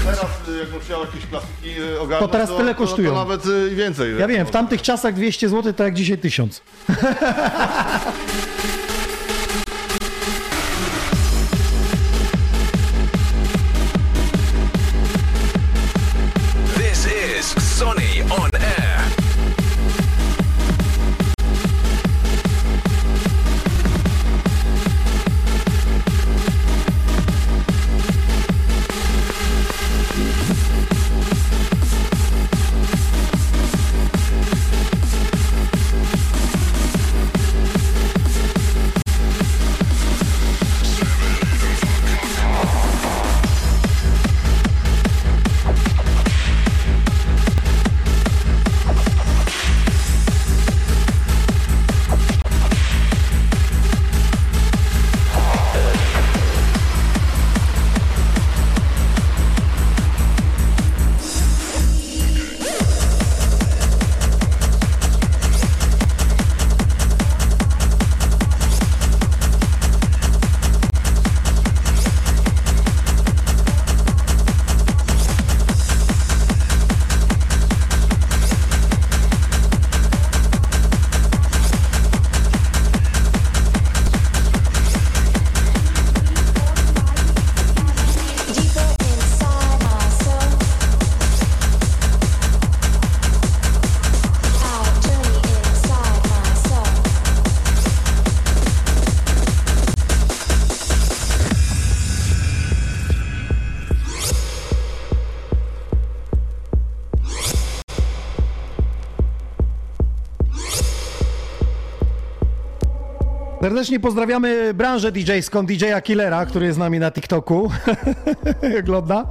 Teraz y, jakbym chciał jakieś plastiki y, ogarnąć, To teraz tyle kosztują. To, to nawet y, i więcej. Ja wiem, w tamtych czasach 200 zł to jak dzisiaj 1000. Serdecznie pozdrawiamy branżę DJ-ską, DJ-a Killera, który jest z nami na TikToku. Ogląda.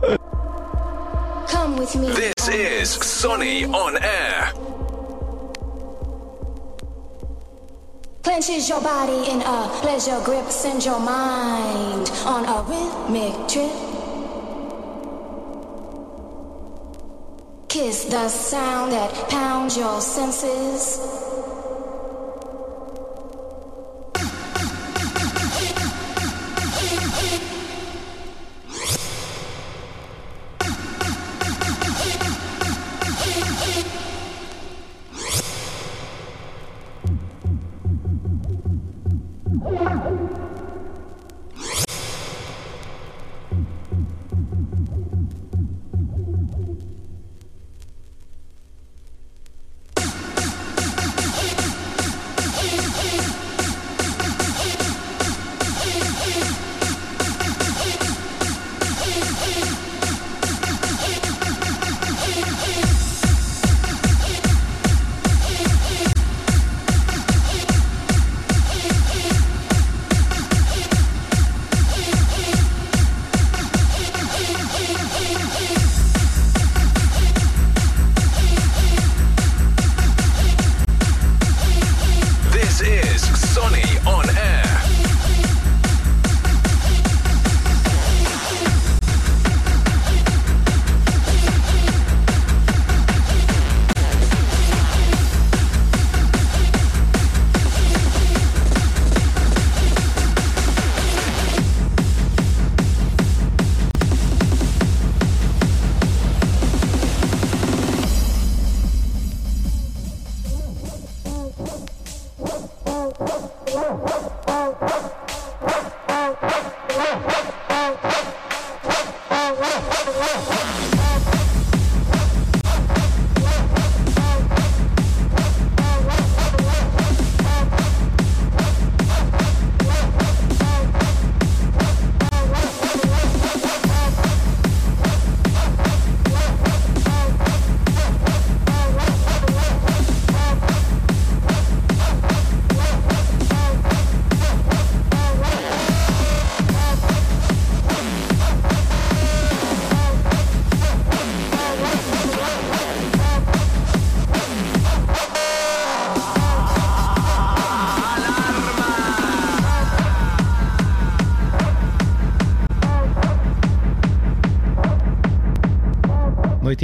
Come with me. This is Sonny on air. Clenches your body in a pleasure grip, send your mind on a rhythmic trip. Kiss the sound that pounds your senses.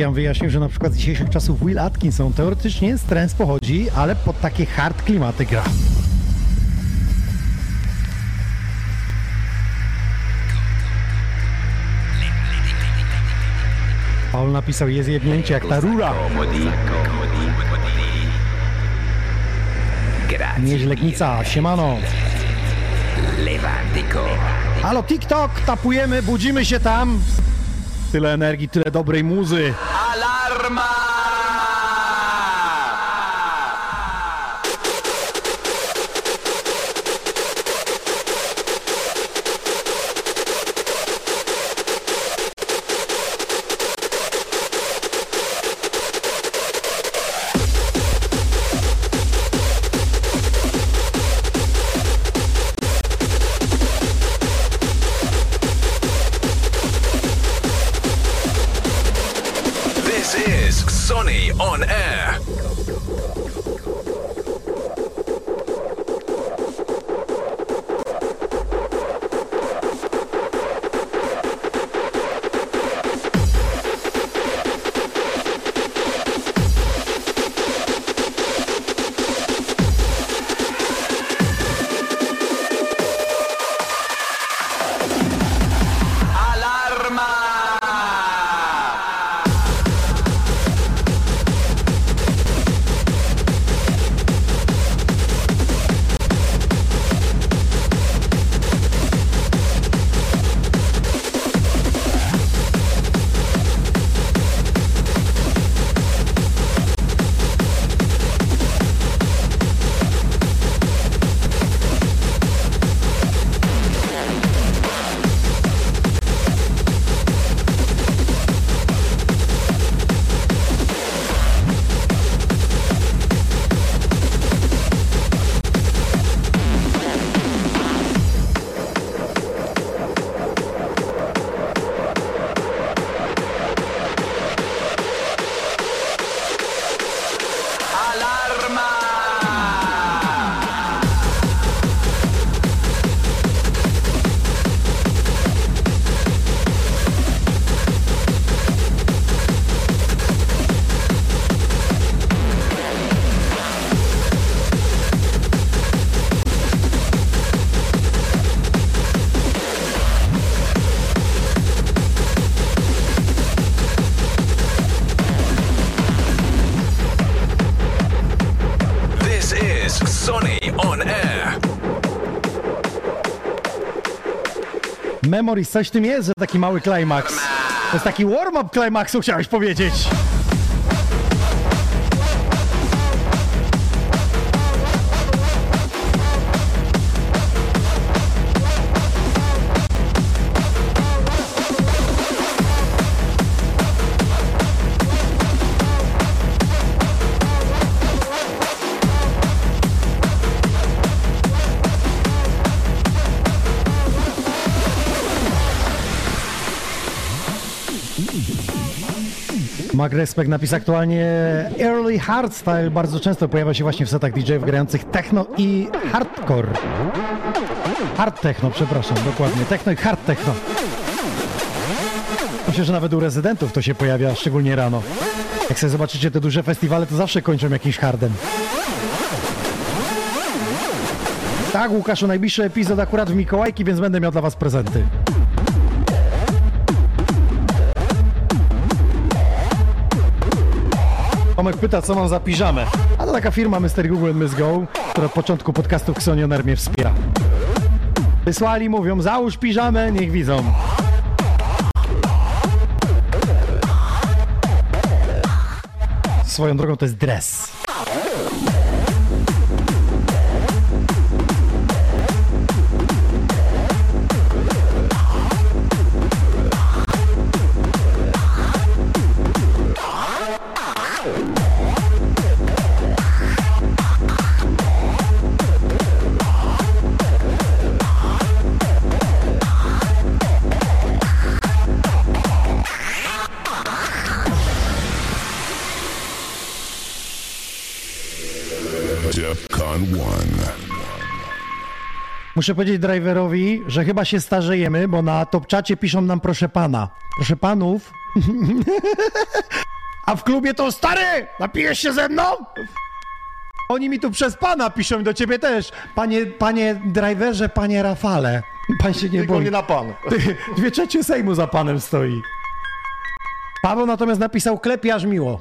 Sebastian wyjaśnił, że na przykład z dzisiejszych czasów Will Atkinson teoretycznie z pochodzi, ale pod takie hard klimaty gra. Paul napisał, jest jebnięcie jak ta rura. Nieźle Legnica, siemano. Halo TikTok, tapujemy, budzimy się tam. Tyle energii, tyle dobrej muzy. Memories, coś w tym jest, że taki mały klimaks. To jest taki warm-up klimaksu, chciałeś powiedzieć. Mag Respect napis aktualnie Early Hardstyle bardzo często pojawia się właśnie w setach DJ-ów grających techno i hardcore. Hard techno, przepraszam, dokładnie. Techno i hard techno. Myślę, że nawet u rezydentów to się pojawia, szczególnie rano. Jak sobie zobaczycie te duże festiwale, to zawsze kończą jakimś hardem. Tak, Łukaszu, najbliższy epizod akurat w Mikołajki, więc będę miał dla was prezenty. Tomek pyta, co mam za piżamę. A to taka firma Mr. Google Miss Go, która od początku podcastu Xonioner mnie wspiera. Wysłali, mówią, załóż piżamę, niech widzą. Swoją drogą to jest dres. Muszę powiedzieć driverowi, że chyba się starzejemy, bo na top czacie piszą nam proszę pana. Proszę panów. A w klubie to stary, napijesz się ze mną? Oni mi tu przez pana piszą do ciebie też. Panie, panie driverze, panie Rafale. Pan się nie Tylko boi. nie na pan. Ty, dwie trzecie Sejmu za panem stoi. Paweł natomiast napisał klepiarz miło.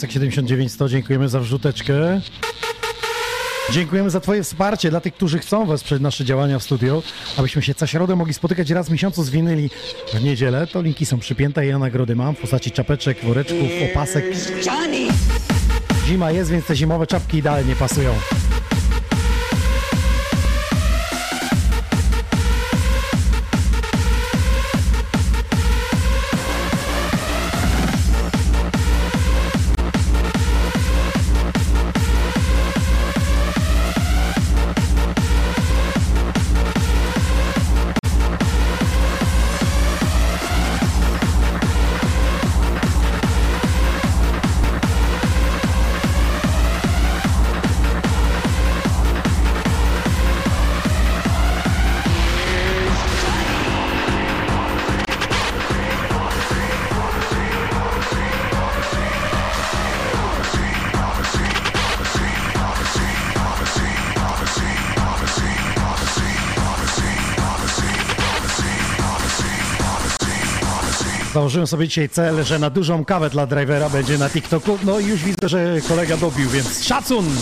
Jacek 79100, dziękujemy za wrzuteczkę. Dziękujemy za Twoje wsparcie dla tych, którzy chcą wesprzeć nasze działania w studio, abyśmy się co środę mogli spotykać raz w miesiącu z winyli w niedzielę. To linki są przypięte, ja nagrody mam w postaci czapeczek, woreczków, opasek. Zima jest, więc te zimowe czapki idealnie pasują. Założyłem sobie dzisiaj cel, że na dużą kawę dla drivera będzie na TikToku. No i już widzę, że kolega dobił, więc szacun!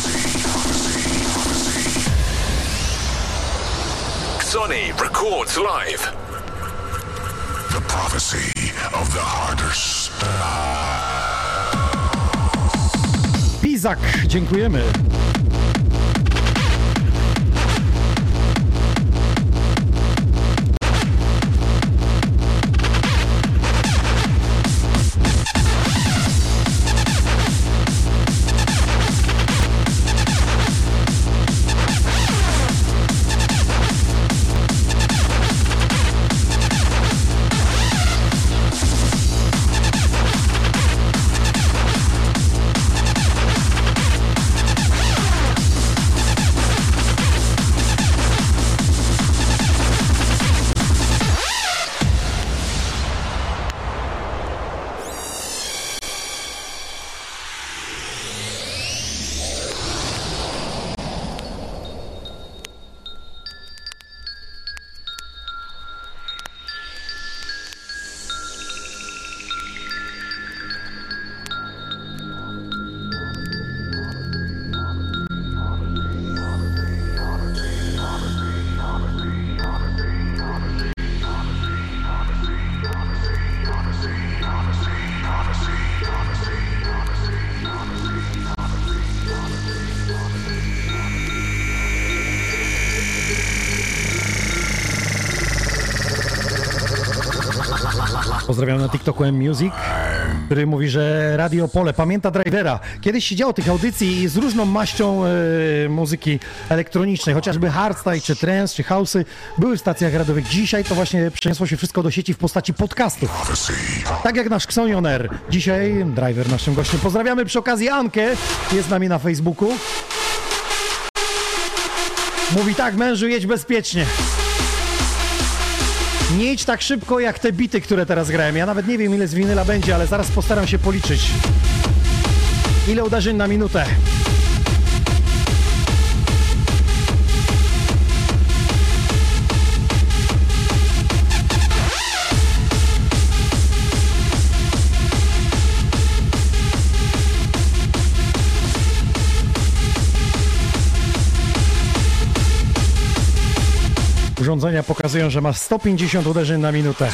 Sony records live. The prophecy of the harder style. Pizak, dziękujemy. Pozdrawiam na TikToku M Music, który mówi, że Radio Pole pamięta drivera. Kiedyś się działo tych audycji z różną maścią e, muzyki elektronicznej, chociażby hardstyle, czy trance, czy house'y były w stacjach radiowych. Dzisiaj to właśnie przeniosło się wszystko do sieci w postaci podcastów. Tak jak nasz Xonion Air. Dzisiaj driver naszym gościem. Pozdrawiamy przy okazji Ankę, jest z nami na Facebooku. Mówi tak, mężu, jedź bezpiecznie. Nie idź tak szybko jak te bity, które teraz grałem. Ja nawet nie wiem ile z winyla będzie, ale zaraz postaram się policzyć. Ile uderzeń na minutę? Urządzenia pokazują, że ma 150 uderzeń na minutę.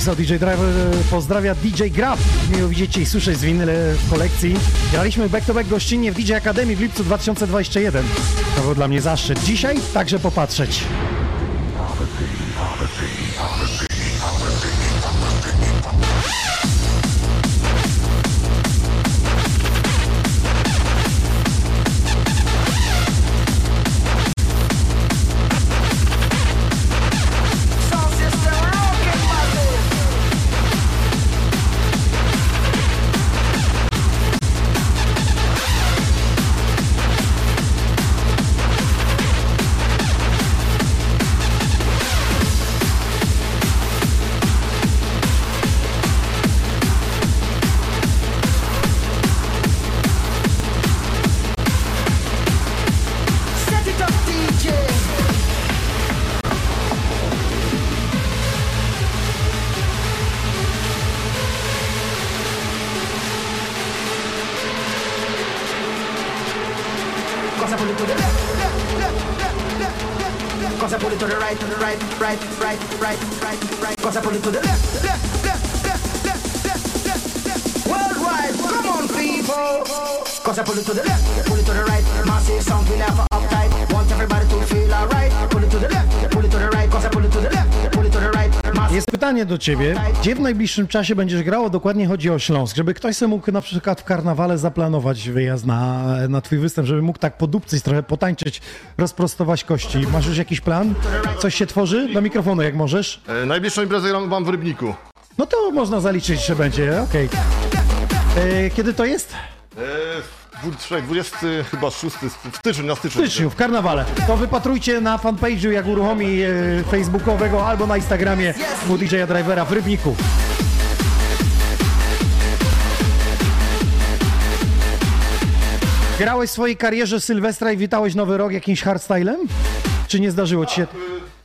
DJ Driver, e, pozdrawia DJ Grab. Miło widzieć i słyszeć z winyle w kolekcji. Graliśmy back to back gościnnie w DJ Akademii w lipcu 2021. To był dla mnie zaszczyt. Dzisiaj także popatrzeć. Do ciebie. Gdzie w najbliższym czasie będziesz grało? Dokładnie chodzi o Śląsk. Żeby ktoś sobie mógł na przykład w karnawale zaplanować wyjazd na, na twój występ, żeby mógł tak podupcyć, trochę potańczyć, rozprostować kości. Masz już jakiś plan? Coś się tworzy? Do mikrofonu jak możesz. E, najbliższą imprezę gram- mam w Rybniku. No to można zaliczyć, że będzie, okej. E, Kiedy to jest? E, 20 chyba 6 w styczniu, na W styczniu. styczniu, w karnawale. To wypatrujcie na fanpage'u, jak uruchomi e, facebookowego albo na Instagramie u DJ-a Drivera w Rybniku. Grałeś w swojej karierze Sylwestra i witałeś Nowy Rok jakimś hardstylem? Czy nie zdarzyło ci się?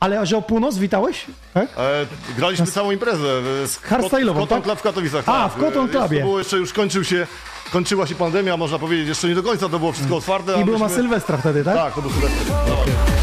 Ale że o północ witałeś? Tak? E, graliśmy całą imprezę. Hardstyle'ową, w Cotton tak? Club w Katowicach. A, tak. w Cotton E, Clubie. To było jeszcze, już kończył się, kończyła się pandemia, można powiedzieć, jeszcze nie do końca to było wszystko otwarte. I było na myśmy- Sylwestra wtedy, tak? Tak, to był Sylwester. No. Yes,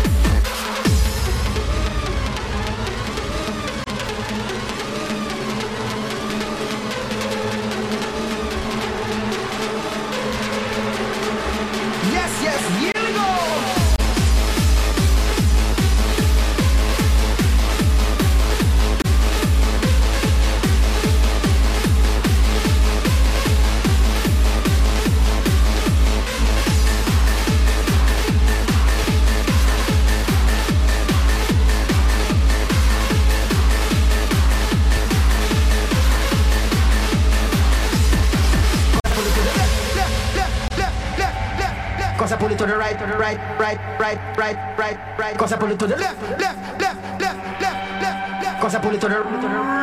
right, right. Cosa pull it to the left, left, left, left, left, left, left. Cosa pull it to the right.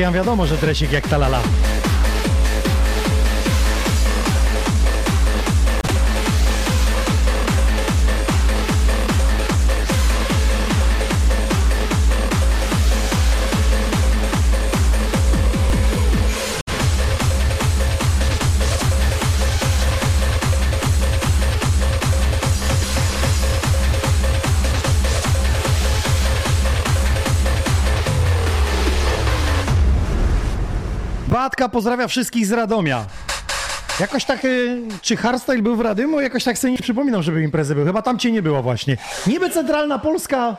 Ja wiadomo, że dresik jak talala. Pozdrawia wszystkich z Radomia. Jakoś tak, y, czy hardstyle był w Radymu? Jakoś tak sobie nie przypominam, żeby imprezy były. Chyba tam cię nie było właśnie. Niby centralna Polska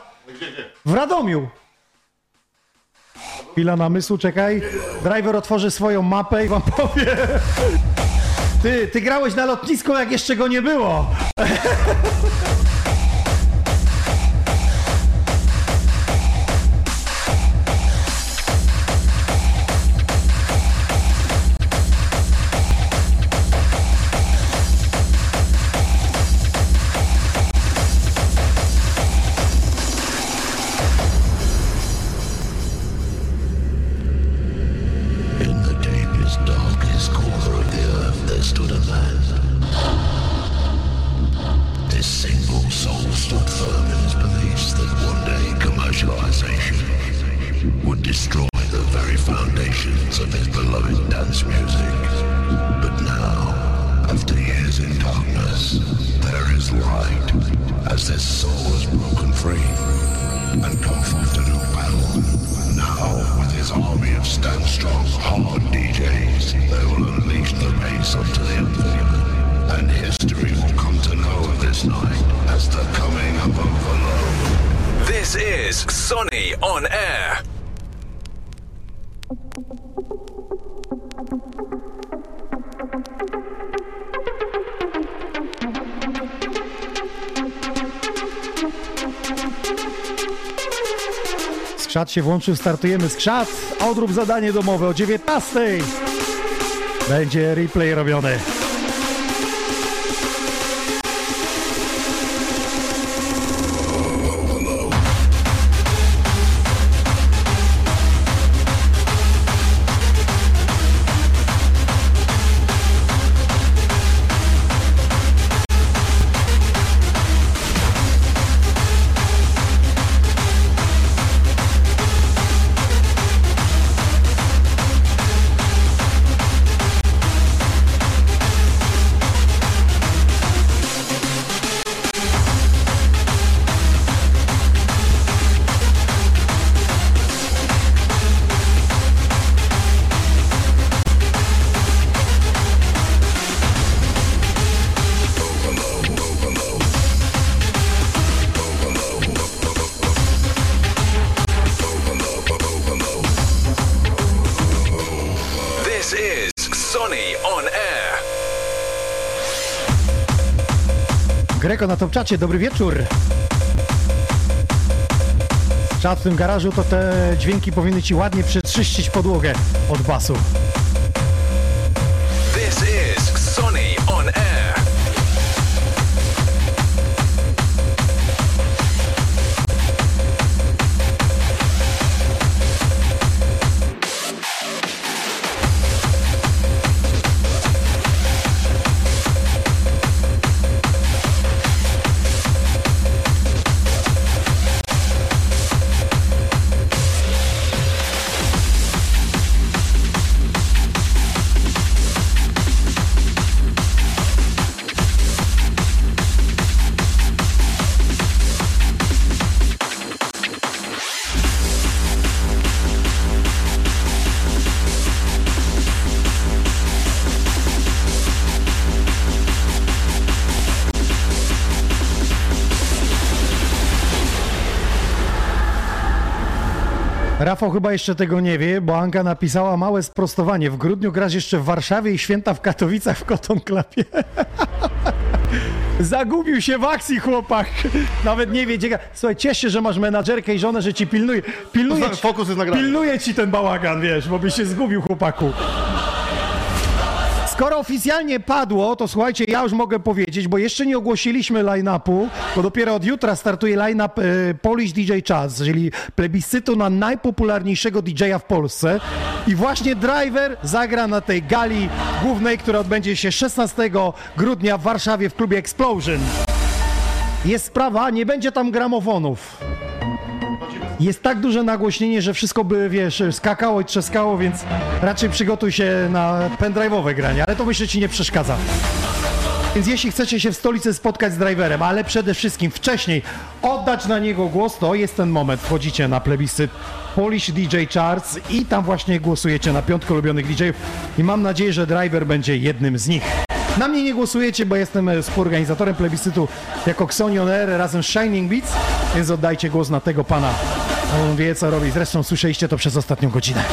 w Radomiu. Chwila namysłu, czekaj. Driver otworzy swoją mapę i wam powie. Ty, ty grałeś na lotnisku, jak jeszcze go nie było. darkness, there is light, as this soul is broken free and come forth to battle. Now, with his army of stand strong, hard DJs, they will unleash the race onto the infinite. And history will come to know this night as the coming of Overload. This is Sonny on Air. Skrzat się włączył, startujemy. Skrzat, odrób zadanie domowe o 19. Będzie replay robiony. Topczacie, dobry wieczór. Czat w tym garażu to te dźwięki powinny ci ładnie przetrzyścić podłogę od basu. Rafał chyba jeszcze tego nie wie, bo Anka napisała małe sprostowanie. W grudniu grasz jeszcze w Warszawie i święta w Katowicach w Koton Klapie. Zagubił się w akcji chłopak. Nawet nie wie, gdzie... Słuchaj, ciesz się, że masz menadżerkę i żonę, że ci pilnuje. Pilnuje, ci, Fokus jest nagrany. pilnuje ci ten bałagan, wiesz, bo byś się zgubił, chłopaku. Skoro oficjalnie padło, to słuchajcie, ja już mogę powiedzieć, bo jeszcze nie ogłosiliśmy line-upu, bo dopiero od jutra startuje line-up e, Polish DJ Chats, czyli plebiscytu na najpopularniejszego DJ-a w Polsce. I właśnie Driver zagra na tej gali głównej, która odbędzie się 16 grudnia w Warszawie w klubie Explosion. Jest sprawa, nie będzie tam gramofonów. Jest tak duże nagłośnienie, że wszystko by, wiesz, skakało i trzaskało, więc raczej przygotuj się na pendrive'owe granie, ale to myślę ci nie przeszkadza. Więc jeśli chcecie się w stolicy spotkać z driverem, ale przede wszystkim wcześniej oddać na niego głos, to jest ten moment. Wchodzicie na plebiscyt Polish DJ Charts i tam właśnie głosujecie na piątkę ulubionych DJ-ów i mam nadzieję, że driver będzie jednym z nich. Na mnie nie głosujecie, bo jestem e, współorganizatorem plebiscytu jako Xonion Air razem z Shining Beats, więc oddajcie głos na tego pana. On wie co robi. Zresztą słyszeliście to przez ostatnią godzinę.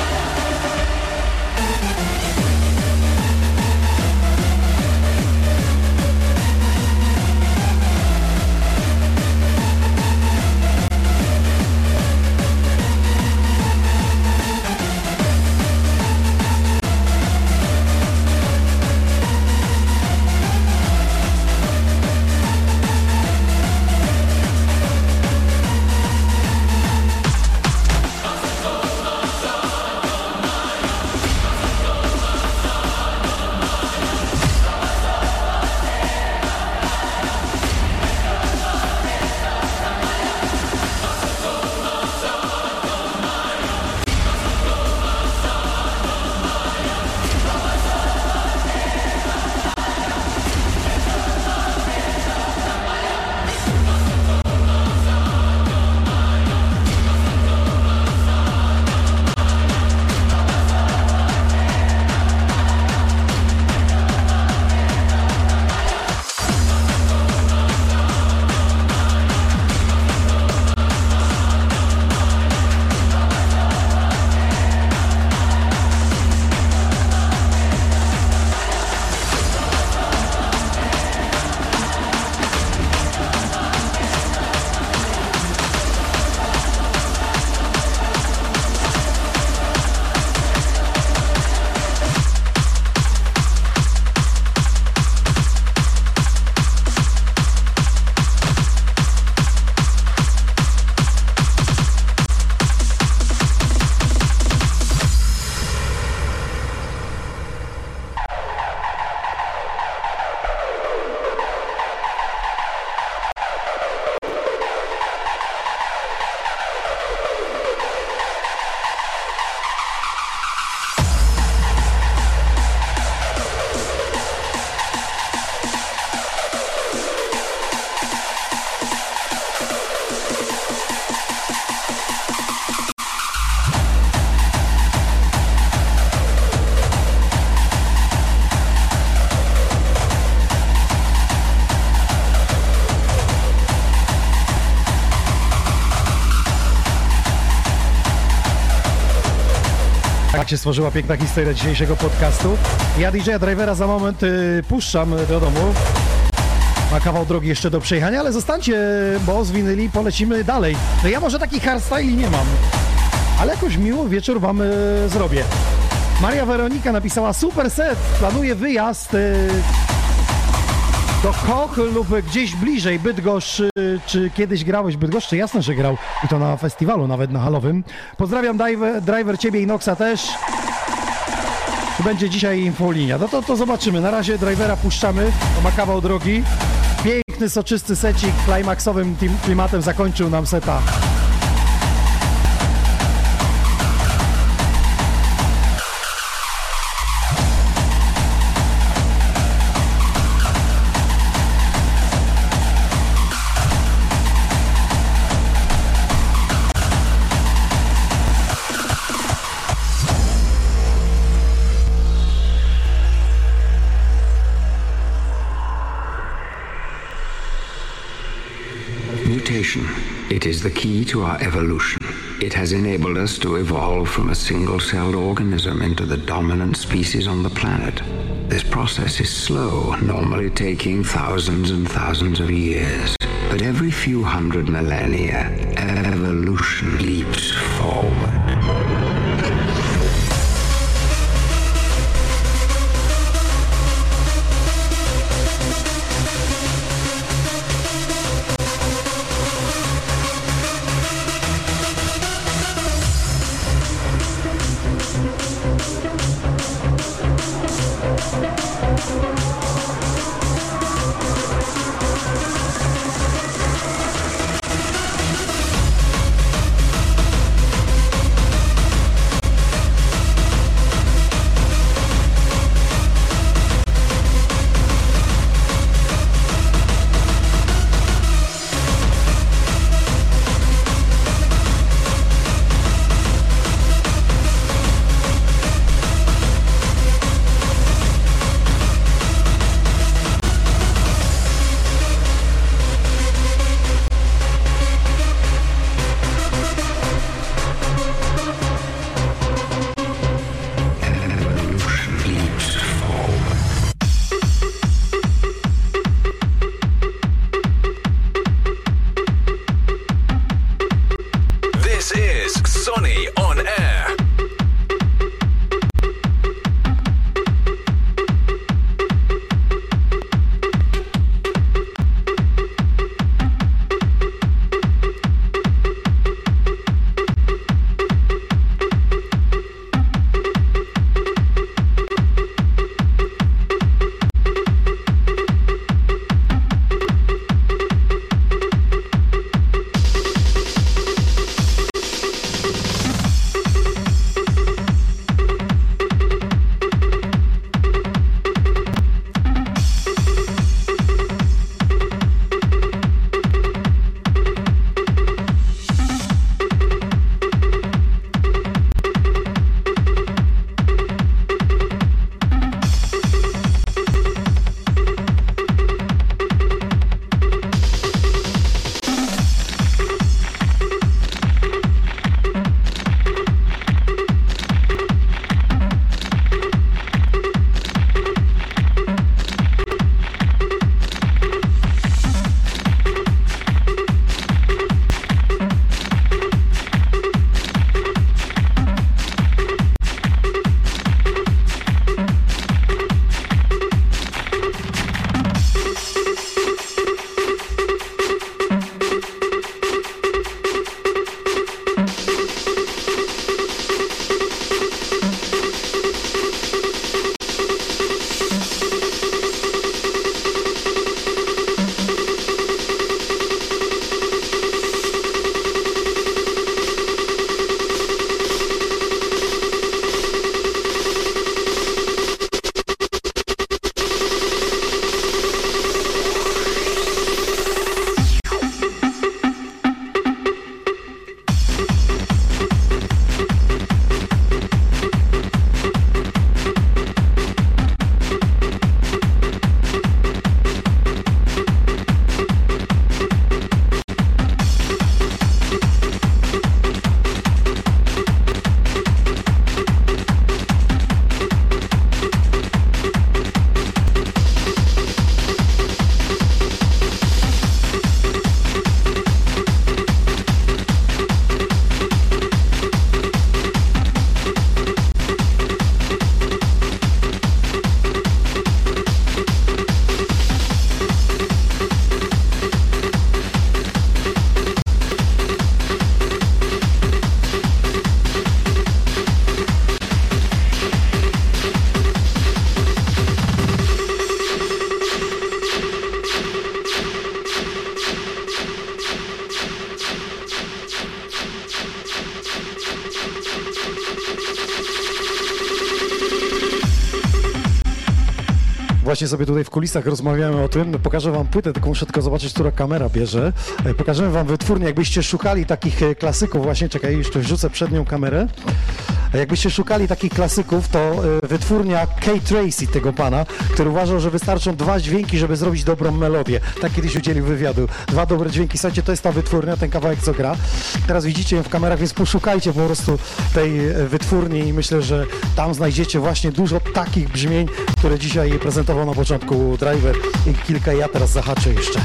Się stworzyła piękna historia dzisiejszego podcastu. Ja DJ-a Drivera za moment y, puszczam do domu. Ma kawał drogi jeszcze do przejechania, ale zostańcie, bo z polecimy dalej. No ja może takich hardstyli nie mam, ale jakoś miło wieczór wam y, zrobię. Maria Weronika napisała super set, planuje wyjazd y, do Koch lub gdzieś bliżej Bydgoszcz, y, czy kiedyś grałeś w Bydgoszczy? Jasne, że grał i to na festiwalu, nawet na halowym. Pozdrawiam driver, driver ciebie i Noxa też. Czy będzie dzisiaj infolinia? No to, to zobaczymy. Na razie drivera puszczamy, to ma kawał drogi. Piękny, soczysty secik climaxowym tim- klimatem zakończył nam seta. Is the key to our evolution. It has enabled us to evolve from a single celled organism into the dominant species on the planet. This process is slow, normally taking thousands and thousands of years. But every few hundred millennia, evolution leaps forward. Właśnie sobie tutaj w kulisach rozmawiamy o tym. Pokażę wam płytę, tylko muszę tylko zobaczyć, która kamera bierze. E, Pokażemy wam wytwórnię, jakbyście szukali takich e, klasyków, właśnie czekaj, jeszcze wrzucę przednią kamerę. A Jakbyście szukali takich klasyków, to e, wytwórnia Kate Tracy tego pana, który uważał, że wystarczą dwa dźwięki, żeby zrobić dobrą melodię. Tak kiedyś udzielił wywiadu. Dwa dobre dźwięki. Słuchajcie, to jest ta wytwórnia, ten kawałek, co gra. Teraz widzicie ją w kamerach, więc poszukajcie po prostu tej e, wytwórni i myślę, że tam znajdziecie właśnie dużo takich brzmień, które dzisiaj prezentował na początku Driver i kilka ja teraz zahaczę jeszcze.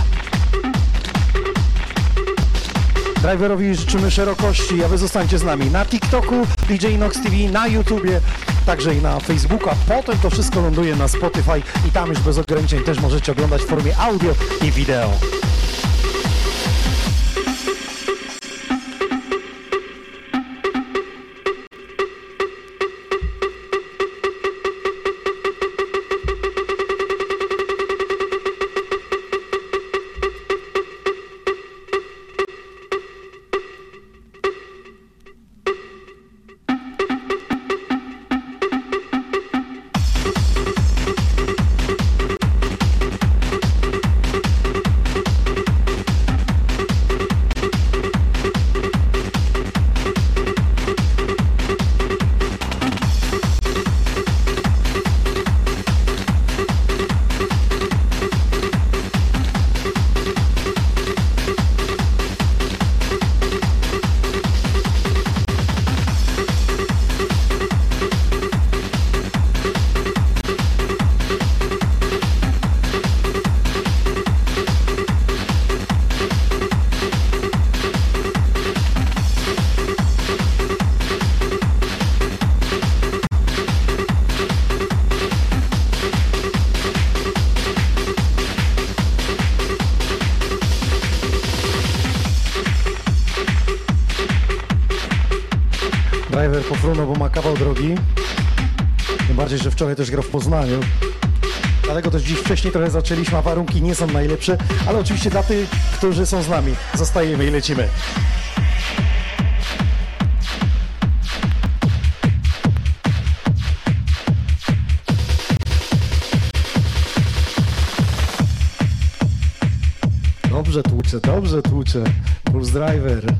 Driverowi życzymy szerokości, a wy zostańcie z nami na TikToku, DJ Nox TV, na YouTubie, także i na Facebooku, a potem to wszystko ląduje na Spotify i tam już bez ograniczeń też możecie oglądać w formie audio i wideo. Drogi. Tym bardziej, że wczoraj też grał w Poznaniu. Dlatego też dziś wcześniej trochę zaczęliśmy, a warunki nie są najlepsze, ale oczywiście dla tych, którzy są z nami, zostajemy i lecimy. Dobrze tłuczę, dobrze tłuczę. Puls Driver.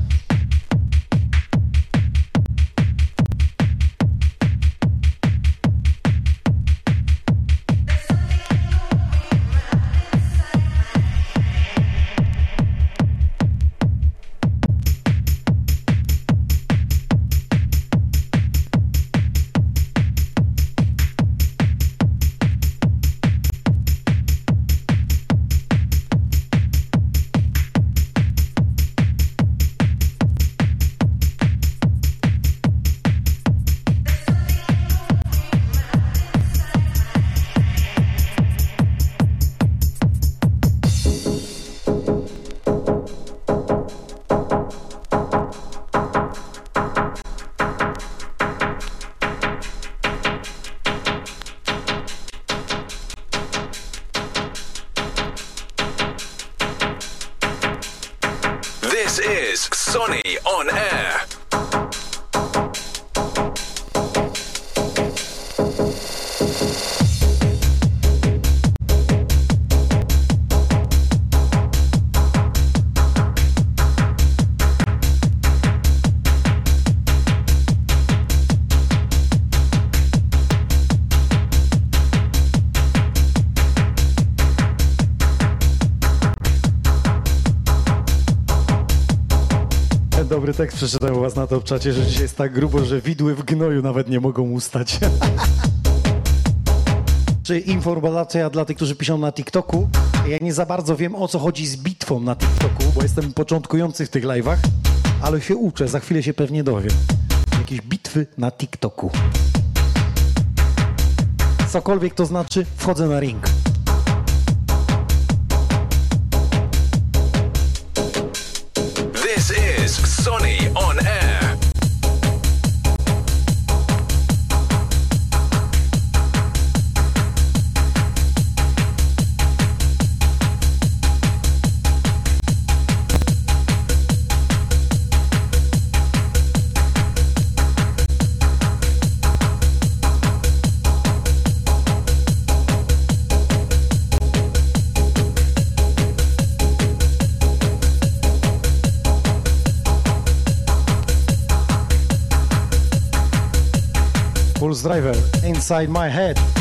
Tekst przeczytałem u was na to czacie, że dzisiaj jest tak grubo, że widły w gnoju nawet nie mogą ustać. Czy informacja dla tych, którzy piszą na TikToku? Ja nie za bardzo wiem o co chodzi z bitwą na TikToku, bo jestem początkujący w tych live'ach, ale się uczę, za chwilę się pewnie dowiem. Jakieś bitwy na TikToku. Cokolwiek to znaczy, wchodzę na ring. Driver, Inside My Head.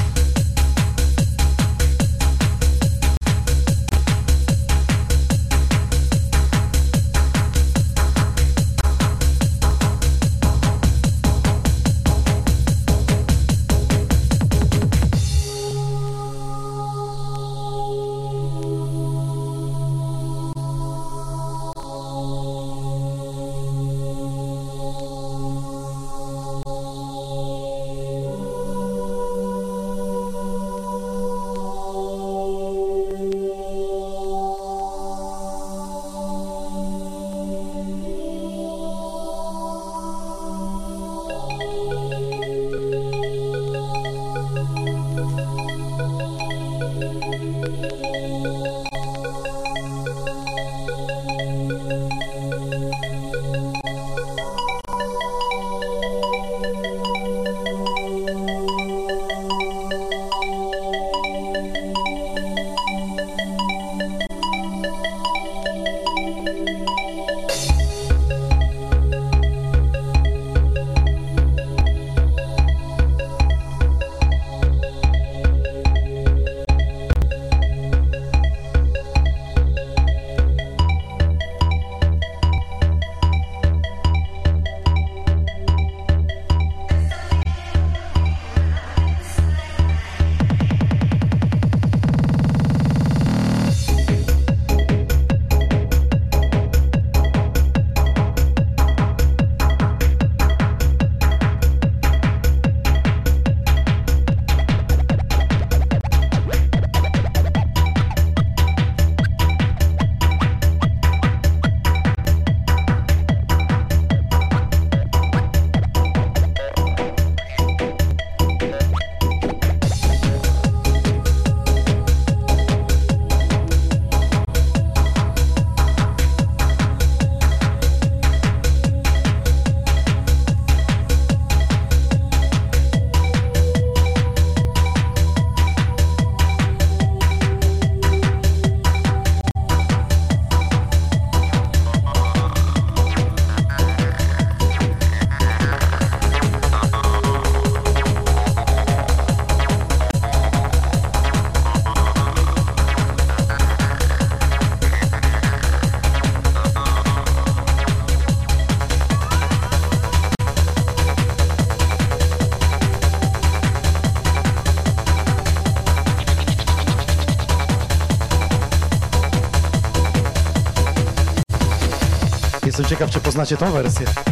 Poznacie tą wersję.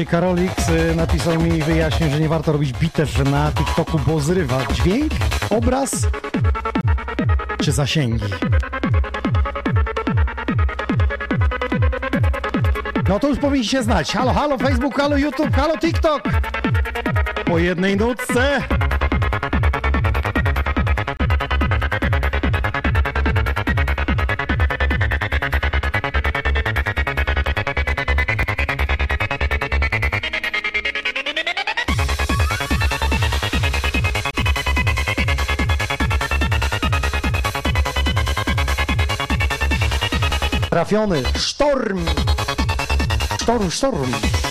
DJ Karolix y, napisał mi i wyjaśnił, że nie warto robić bitew na TikToku, bo zrywa dźwięk, obraz czy zasięgi. No to już powinniście znać. Halo, halo Facebook, halo YouTube, halo TikTok. Po jednej nutce. Trafiony. Sztorm. Sztorm, sztorm.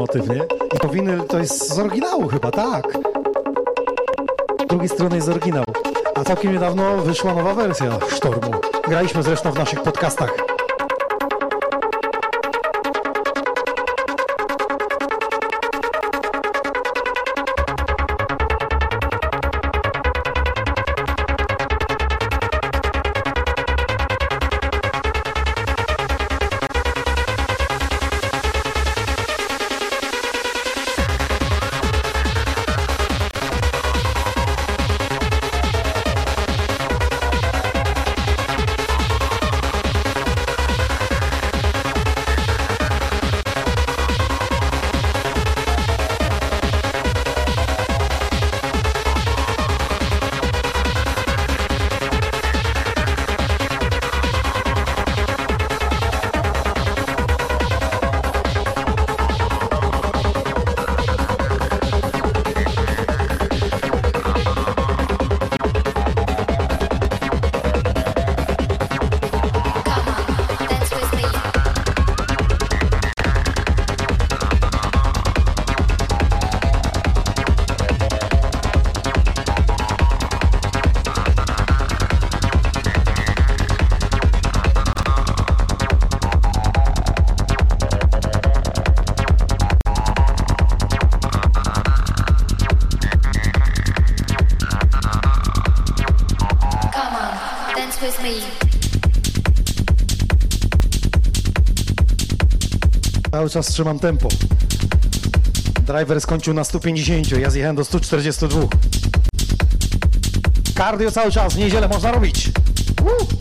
Motyw, nie? I to winyl to jest z oryginału chyba, tak. Z drugiej strony jest oryginał. A całkiem niedawno wyszła nowa wersja Sztormu. Graliśmy zresztą w naszych podcastach. Cały czas trzymam tempo. Driver skończył na 150, ja zjechałem do 142. Cardio cały czas, w niedzielę można robić. Woo!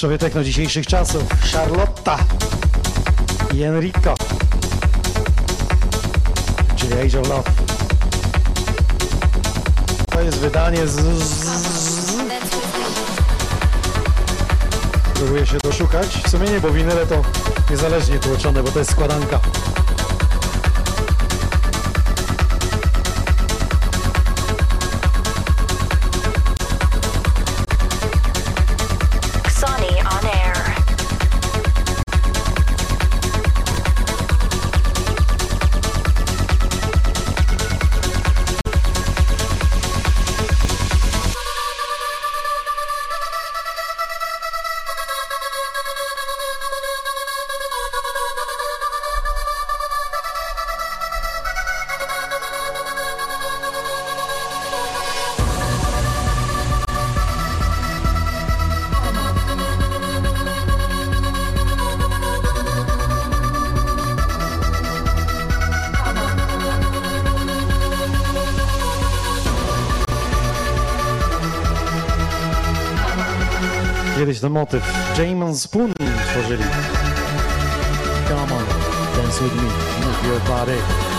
Mistrzowie techno dzisiejszych czasów. Charlotta i Enrico. Czyli Age of Love. To jest wydanie z... z... Próbuję się doszukać. W sumie nie, bo winyle to niezależnie tłoczone, bo to jest składanka. Ten motyw Jamon Spoon tworzyli. Come on, dance with me, move your body.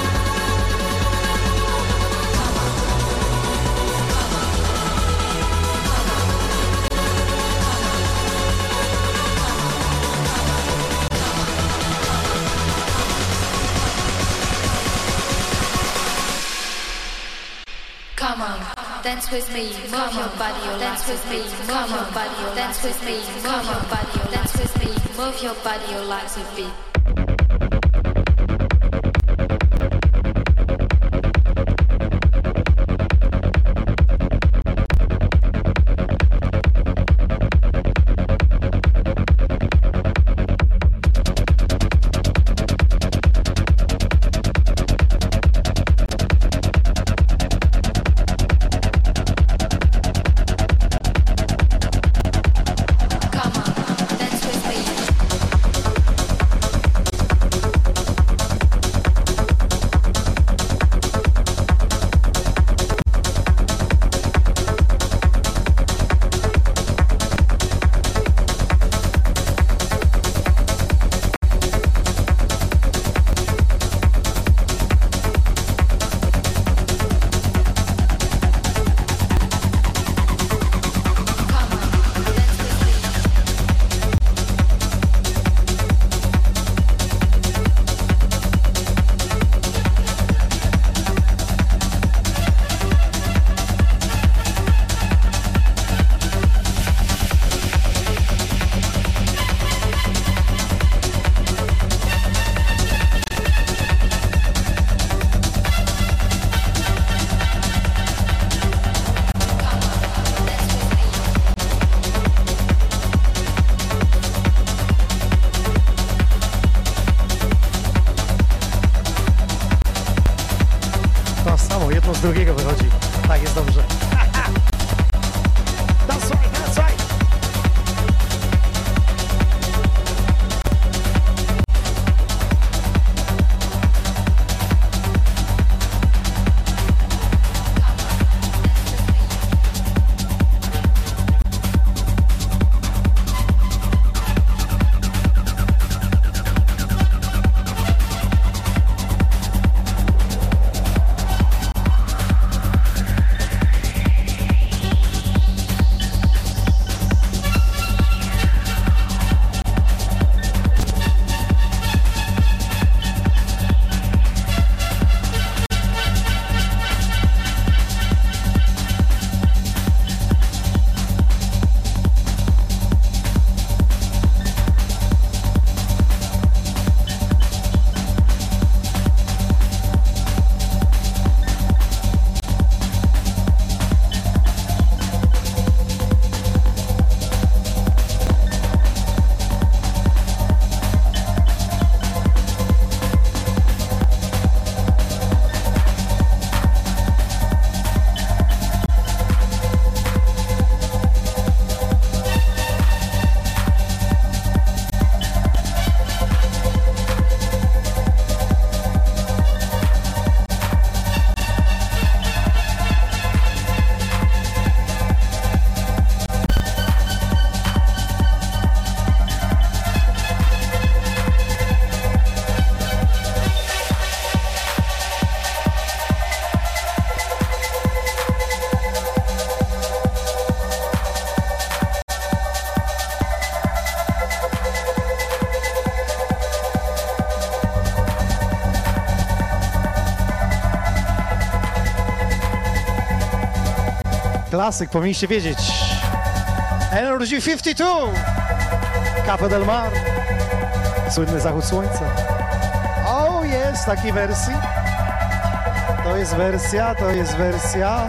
With me, move your body, dance with me, move your body, dance with me, move your body, dance with me, move your body, your legs with beat. Klasyk, powinniście wiedzieć. Energy 52! Capo del Mar. Słynny zachód słońca. O, jest takiej wersji. To jest wersja, to jest wersja.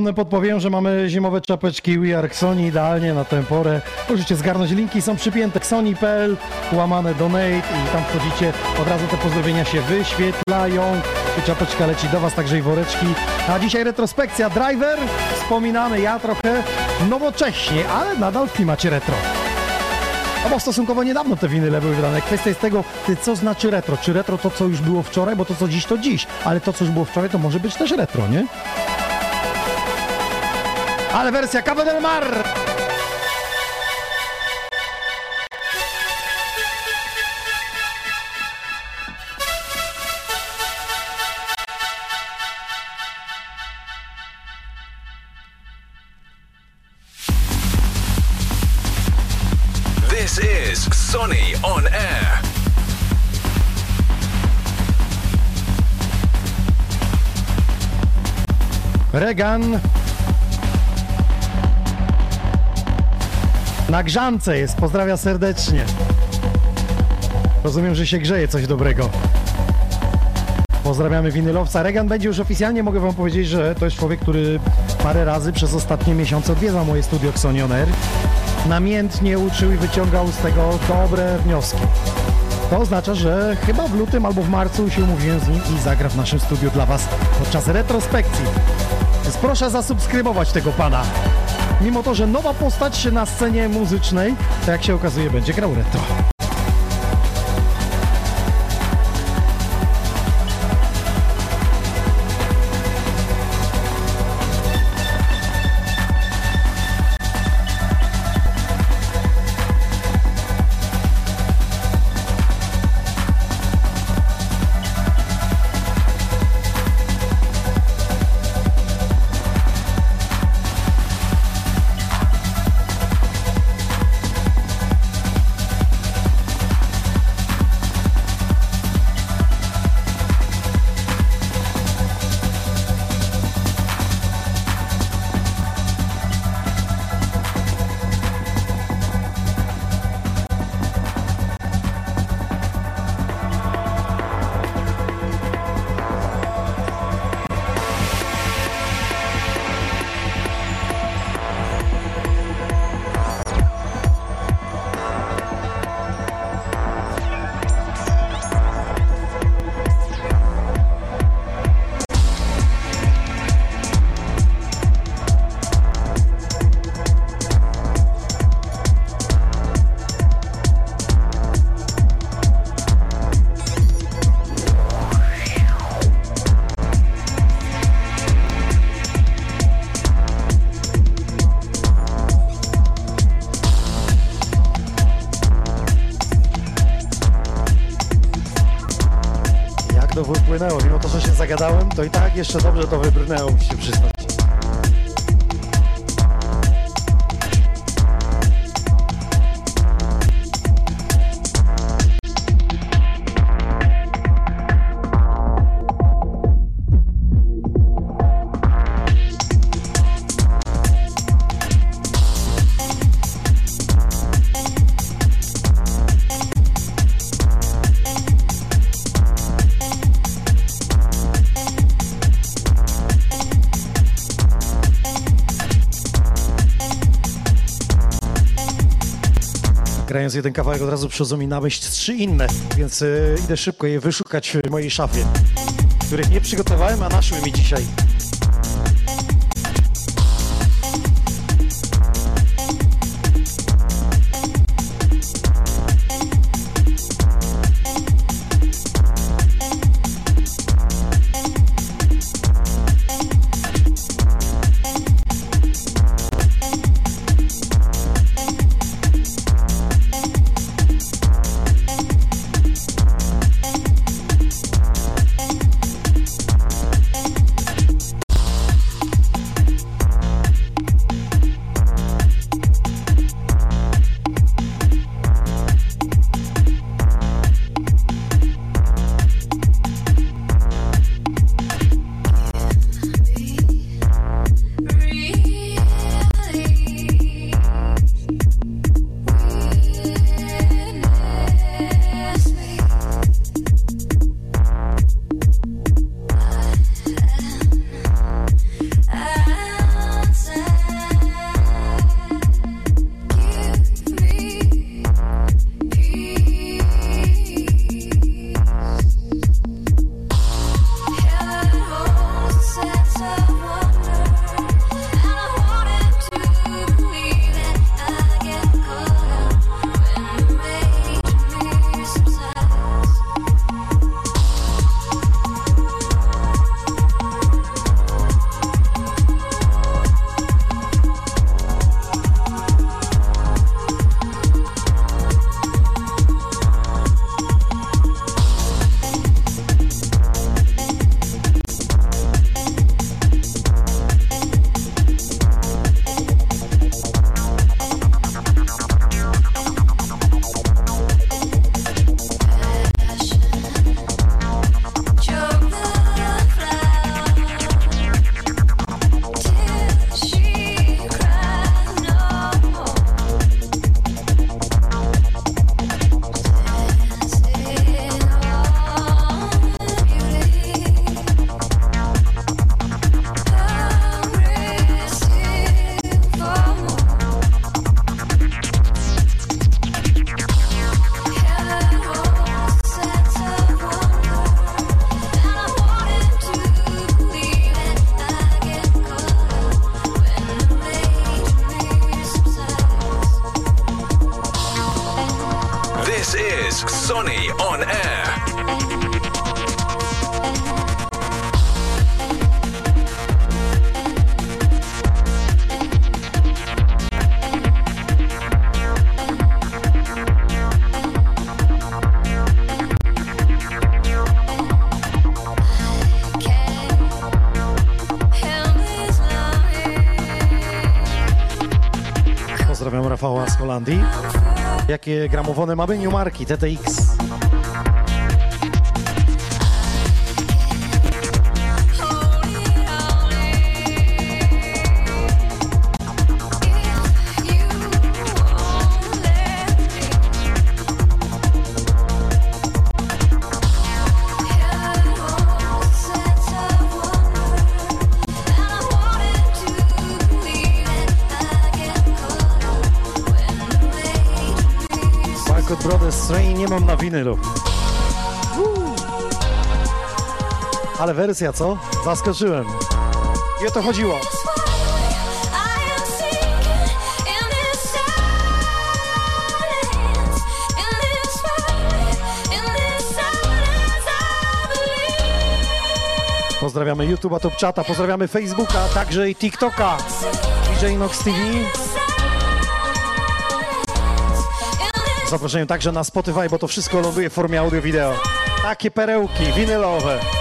Przypomnę, podpowiem, że mamy zimowe czapeczki We Are Sony idealnie na tę porę. Możecie zgarnąć, linki są przypięte sony.pl, łamane donate i tam wchodzicie, od razu te pozdrowienia się wyświetlają. Czapeczka leci do Was, także i woreczki. A dzisiaj retrospekcja Driver, wspominany ja trochę nowocześnie, ale nadal w klimacie retro. No bo stosunkowo niedawno te winyle były wydane. Kwestia jest tego, co znaczy retro. Czy retro to, co już było wczoraj, bo to, co dziś, to dziś. Ale to, co już było wczoraj, to może być też retro, nie? Ale wersja Cabo del Mar! This is Sonny on Air. Regan. Na grzance jest, pozdrawia serdecznie. Rozumiem, że się grzeje coś dobrego. Pozdrawiamy winylowca. Regan będzie już oficjalnie, mogę wam powiedzieć, że to jest człowiek, który parę razy przez ostatnie miesiące odwiedzał moje studio Xonion Air. Namiętnie uczył i wyciągał z tego dobre wnioski. To oznacza, że chyba w lutym albo w marcu się umówiłem z nim i zagra w naszym studiu dla was podczas retrospekcji. Więc proszę zasubskrybować tego pana. Mimo to, że nowa postać na scenie muzycznej, jak się okazuje będzie grał retro. Jeszcze dobrze to wybrnęło, Grając jeden kawałek od razu przychodzą mi na myśl trzy inne, więc y, idę szybko je wyszukać w mojej szafie, których nie przygotowałem, a naszły mi dzisiaj. Jakie gramofony mamy? Newmarki TTX. Winylu. Uuu. Ale wersja, co? Zaskoczyłem. I o to chodziło. Pozdrawiamy YouTube'a, Top Chata, pozdrawiamy Facebooka, także i TikToka. DJ Nox TV. Zapraszam także na Spotify, bo to wszystko ląduje w formie audio-wideo. Takie perełki winylowe.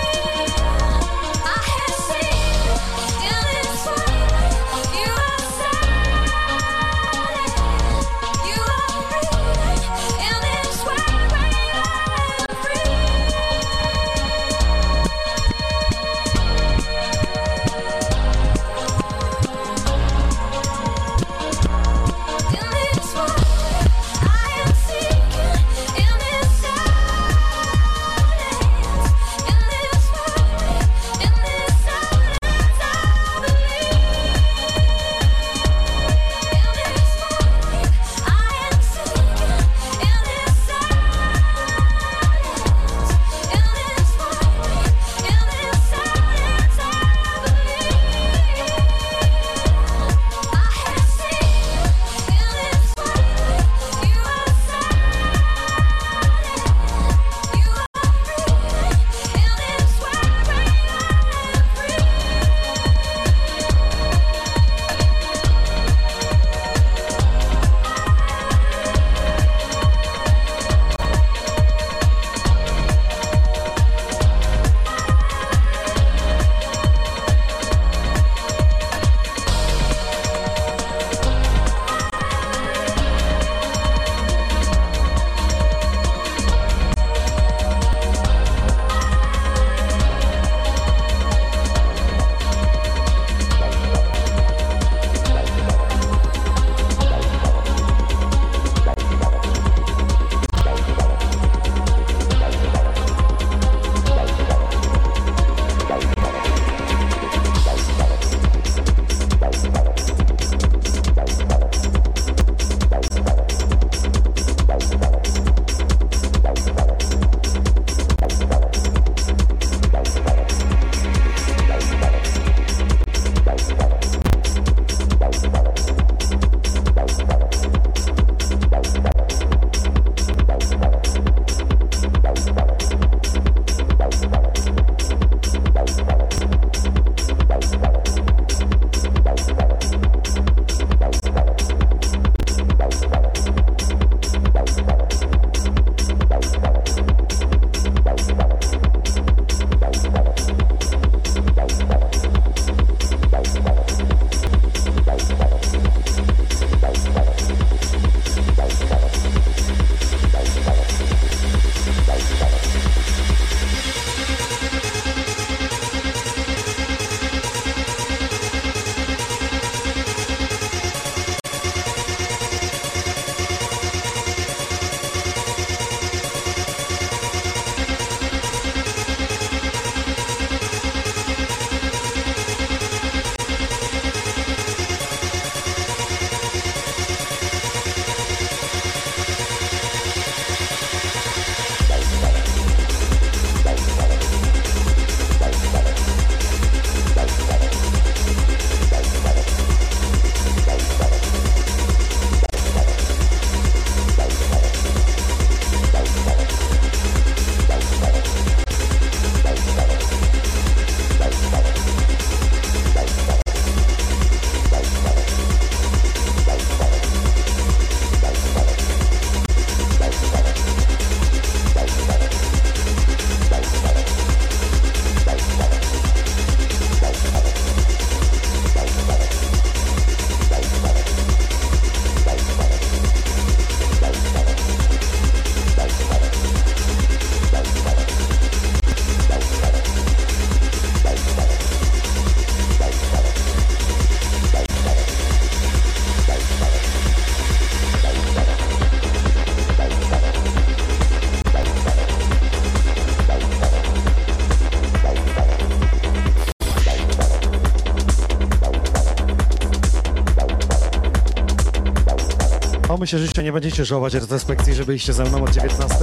Myślę, że jeszcze nie będziecie żałować retrospekcji, że byliście ze mną od 19.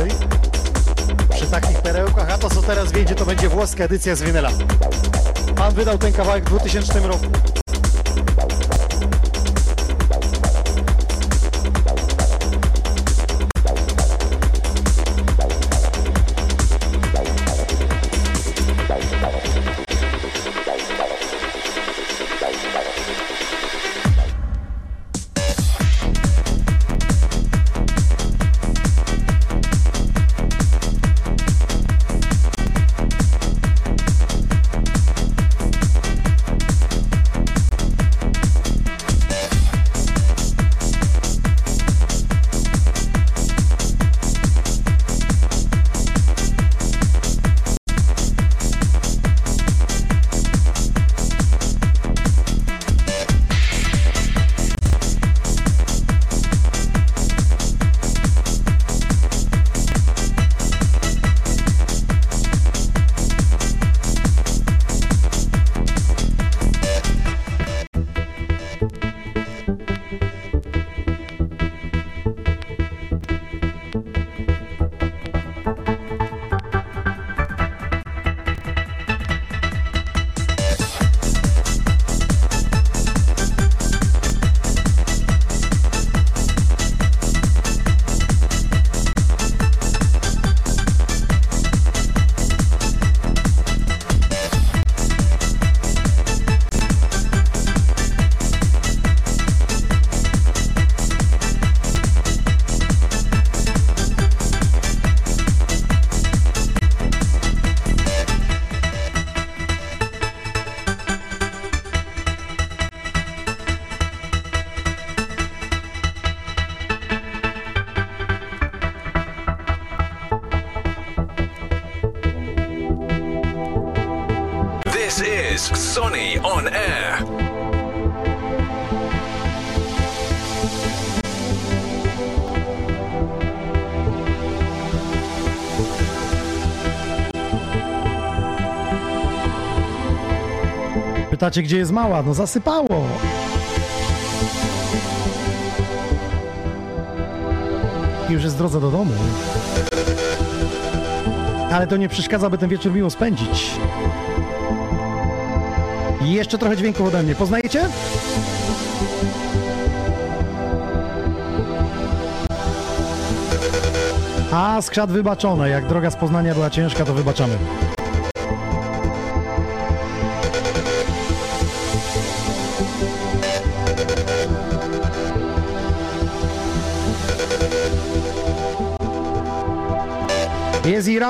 Przy takich perełkach, a to co teraz wyjdzie, to będzie włoska edycja z winyla. Pan wydał ten kawałek w 2000 roku. Pytacie, gdzie jest mała? No zasypało. Już jest drodze do domu. Ale to nie przeszkadza, by ten wieczór miło spędzić. I jeszcze trochę dźwięków ode mnie. Poznajecie? A, skrzat wybaczone. Jak droga z Poznania była ciężka, to wybaczamy.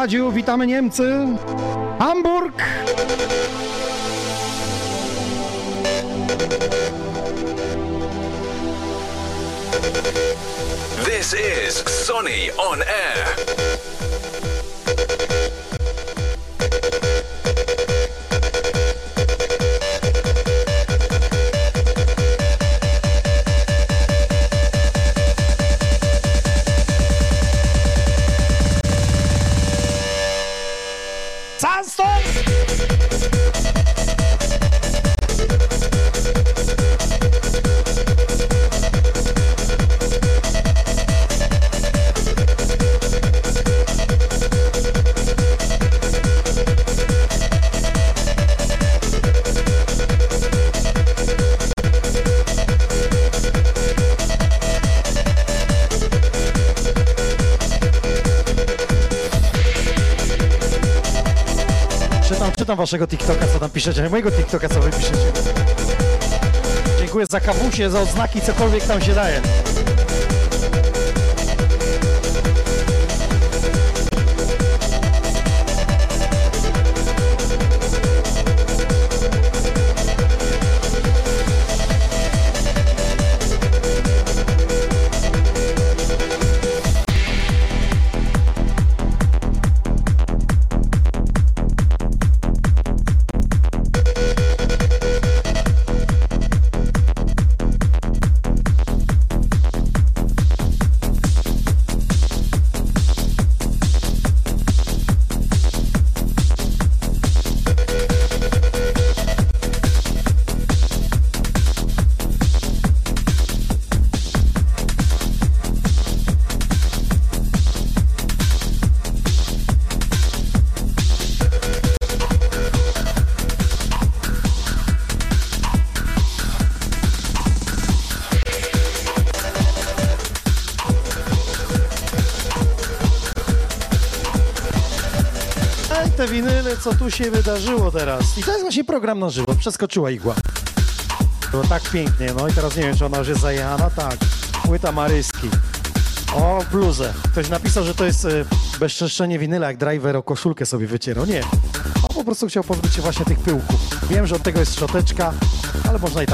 Radziu, witamy Niemcy. Hamburg! This is Sonny on air. Waszego TikToka, co tam piszecie, nie mojego TikToka, co wy piszecie. Dziękuję za kawusie, za odznaki, cokolwiek tam się daje. Co tu się wydarzyło teraz. I to jest właśnie program na żywo. Przeskoczyła igła. Było tak pięknie, no i teraz nie wiem, czy ona już jest zajechana. Tak, płyta Maryski. O, bluzę. Ktoś napisał, że to jest e, bezczeszczenie winyla, jak driver o koszulkę sobie wycierał. Nie. On po prostu chciał pozbyć się właśnie tych pyłków. Wiem, że od tego jest szczoteczka, ale można i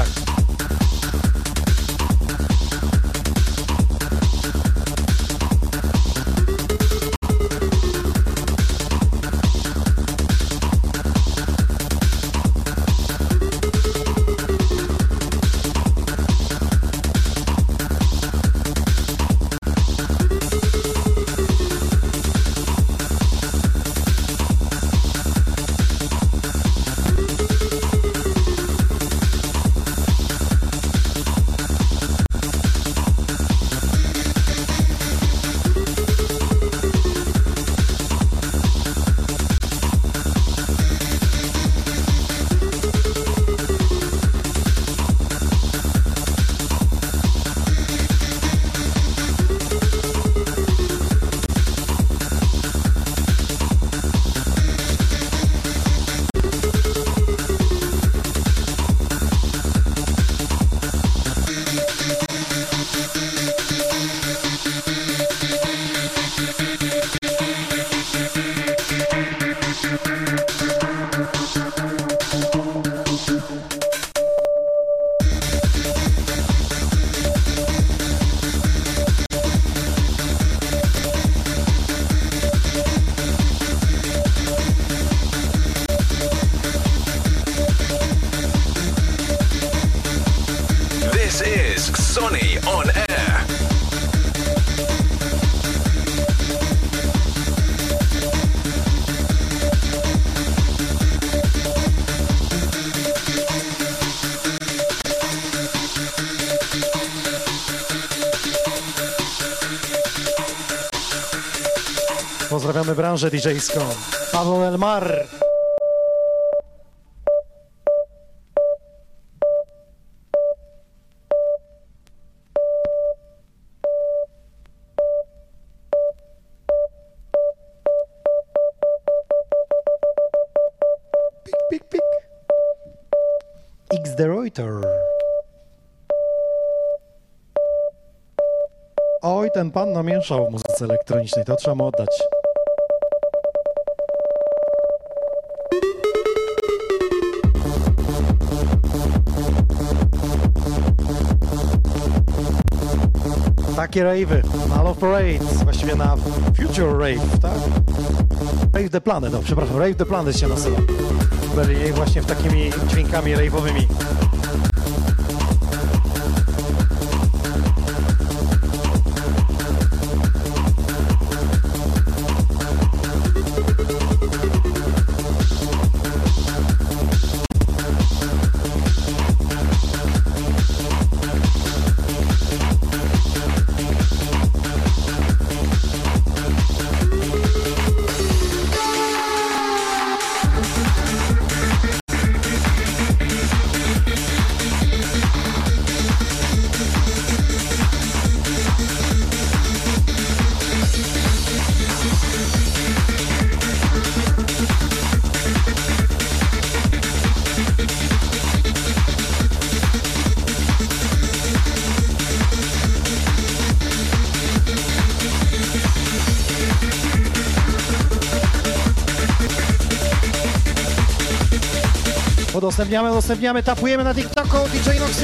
Pozdrawiamy branżę DJ-ską. Paweł Elmar. Pik, pik, pik. X. Oj, ten pan namieszał w muzyce elektronicznej, to trzeba mu oddać. Takie rave'y, na Love Parades, właściwie na Future Rave, tak? Rave the Planet, no przepraszam, Rave the Planet się nazywa. Byli właśnie w takimi dźwiękami rave'owymi. Udostępniamy, udostępniamy, tapujemy na TikToku DJ Nox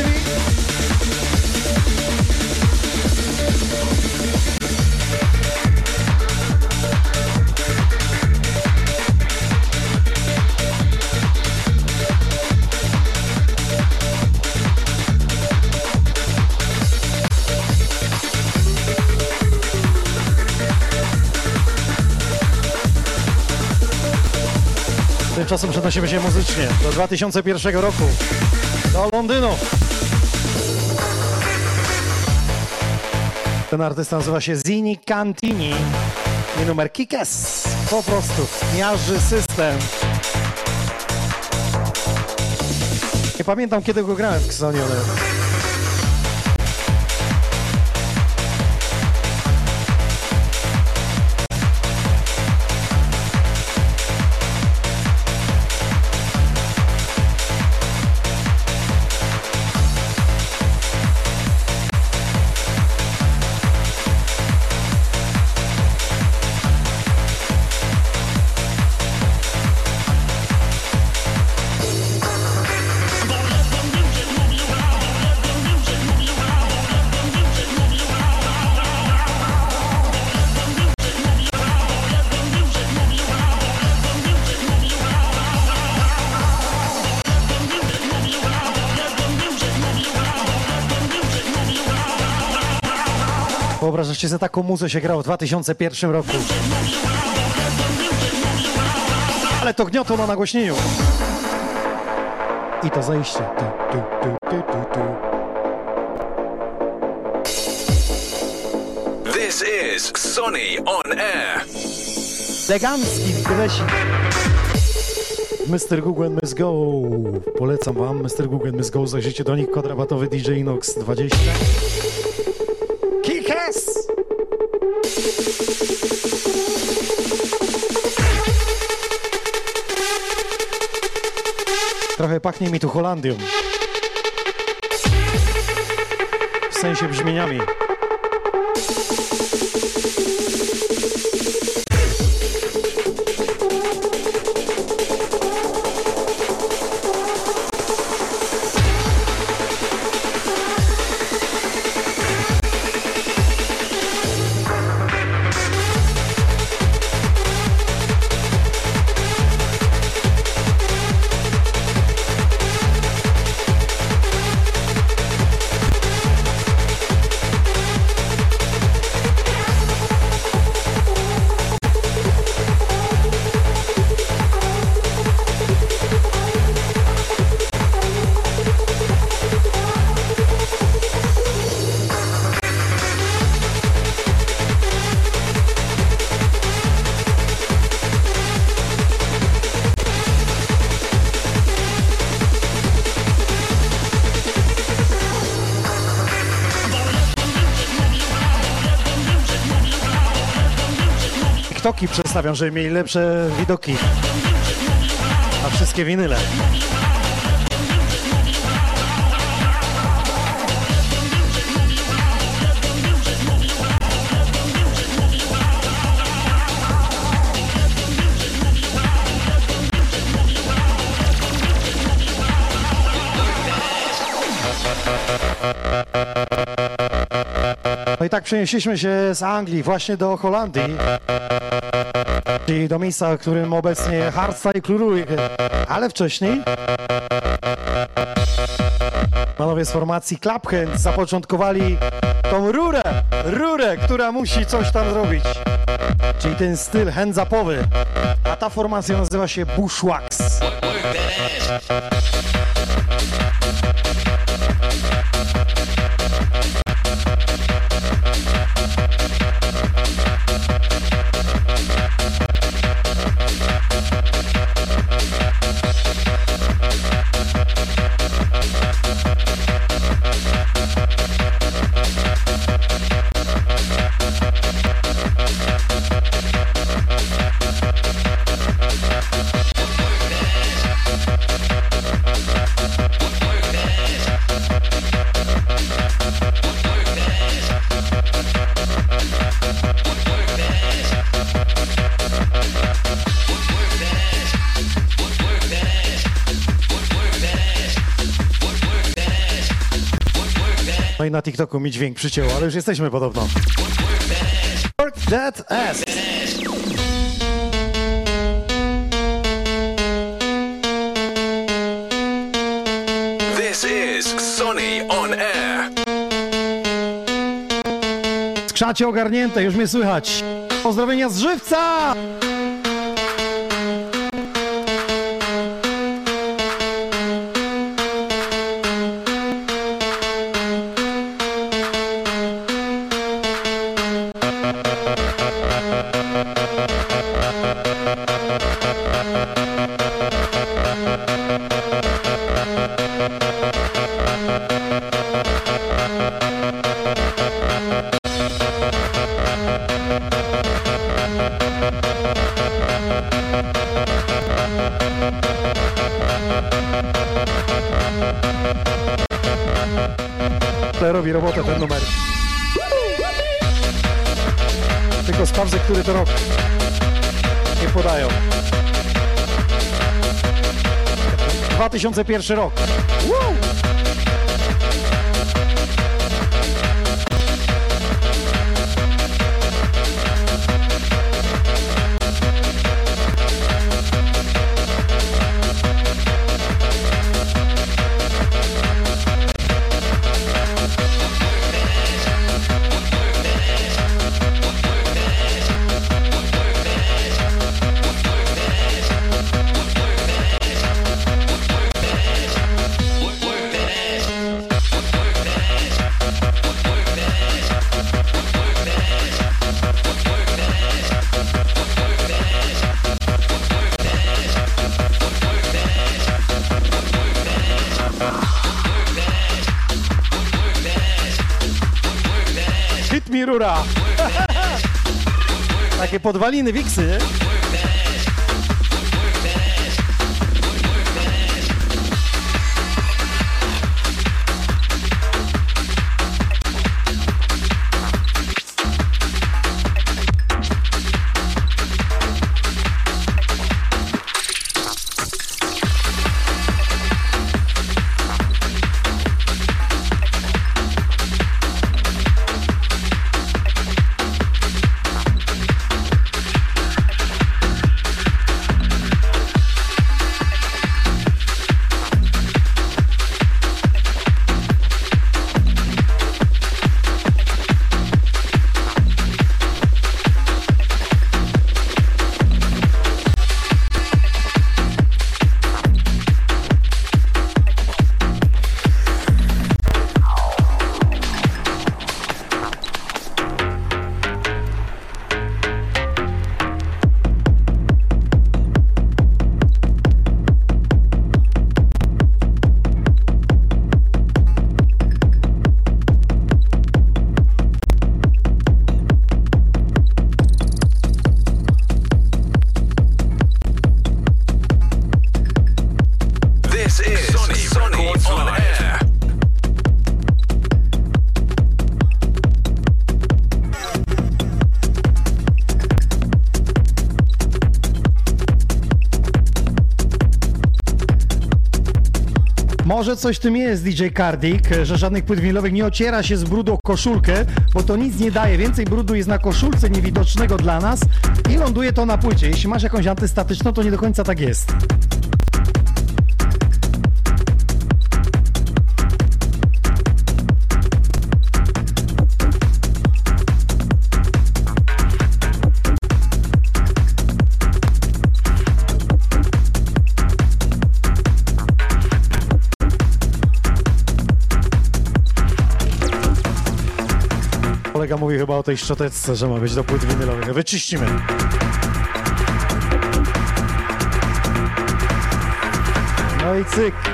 Tymczasem przenosimy się muzycznie do 2001 roku, do Londynu. Ten artysta nazywa się Zini Cantini i numer Kikes. Po prostu miażdży system. Nie pamiętam kiedy go grałem w Xonione. Wyobrażacie sobie taką muzę się grało w 2001 roku. Ale to gniotło na nagłośnieniu. I to zajście. Tu, tu, tu. This is Sonny on air. Elegancki bilesik. Mr. Google and Miss Go. Polecam wam Mr. Google and Miss Go. Zajrzyjcie do nich. Kod rabatowy DJ Inox 20. Trochę pachnie mi tu Holandią. W sensie brzmieniami. Przedstawiam, żeby mieli lepsze widoki na wszystkie winyle. No i tak przenieśliśmy się z Anglii właśnie do Holandii, czyli do miejsca, w którym obecnie hardstyle króluje, ale wcześniej? Panowie z formacji Claphands zapoczątkowali tą rurę, rurę, która musi coś tam zrobić, czyli ten styl hands-upowy, a ta formacja nazywa się Bushwhackz. TikToku mi dźwięk przycięło, ale już jesteśmy podobno. Work that ass. This is Sonny on air. Skrzacie ogarnięte, już mnie słychać. Pozdrowienia z żywca! Ale robi robotę ten numer. Tylko sprawdzę, który to rok. Nie podają. 2001 rok. Woo! Podwaliny wiksy? Może coś w tym jest, DJ Kardik, że żadnych płyt winylowych nie ociera się z brudu o koszulkę, bo to nic nie daje. Więcej brudu jest na koszulce niewidocznego dla nas i ląduje to na płycie. Jeśli masz jakąś antystatyczną, to nie do końca tak jest. Mówi chyba o tej szczoteczce, że ma być do płyt winylowych. Wyczyścimy. No i cyk.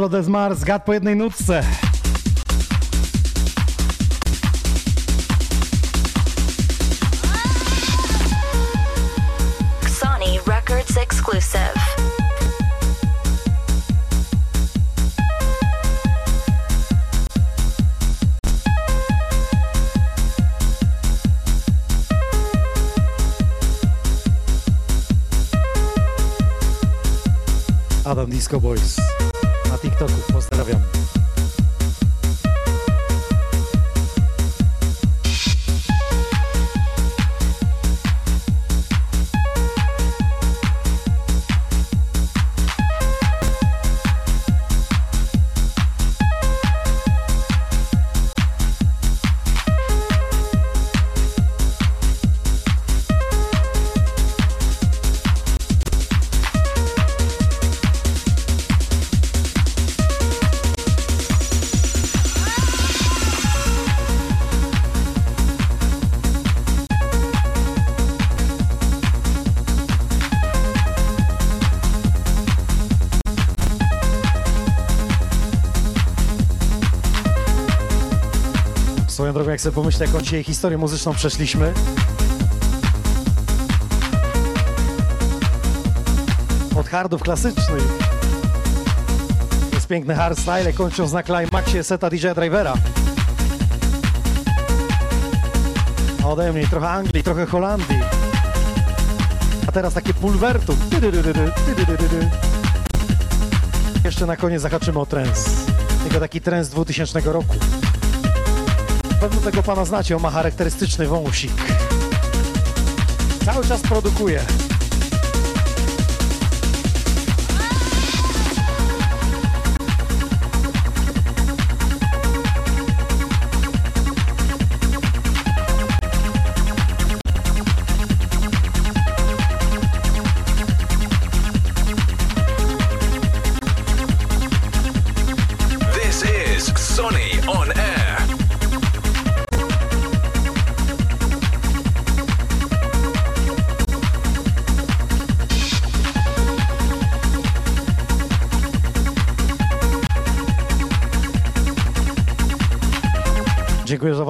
Pablo Desmar zgadł po jednej nutce. Sony Records exclusive. Adam Disco Boys na Jak sobie pomyślę, jaką dzisiaj historię muzyczną przeszliśmy. Od hardów klasycznych. Jest piękny hardstyle, kończąc na climaxie seta DJ Drivera. A ode mnie trochę Anglii, trochę Holandii. A teraz takie pulwertu. Jeszcze na koniec zahaczymy o trens. Tylko taki trens 2000 roku. Pewno tego pana znacie, on ma charakterystyczny wąsik. Cały czas produkuje.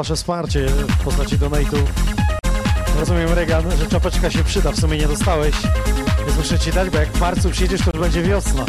Wasze wsparcie w postaci donate'u. Rozumiem, Regan, że czapeczka się przyda, w sumie nie dostałeś, więc muszę ci dać, bo jak w marcu przyjedziesz, to już będzie wiosna.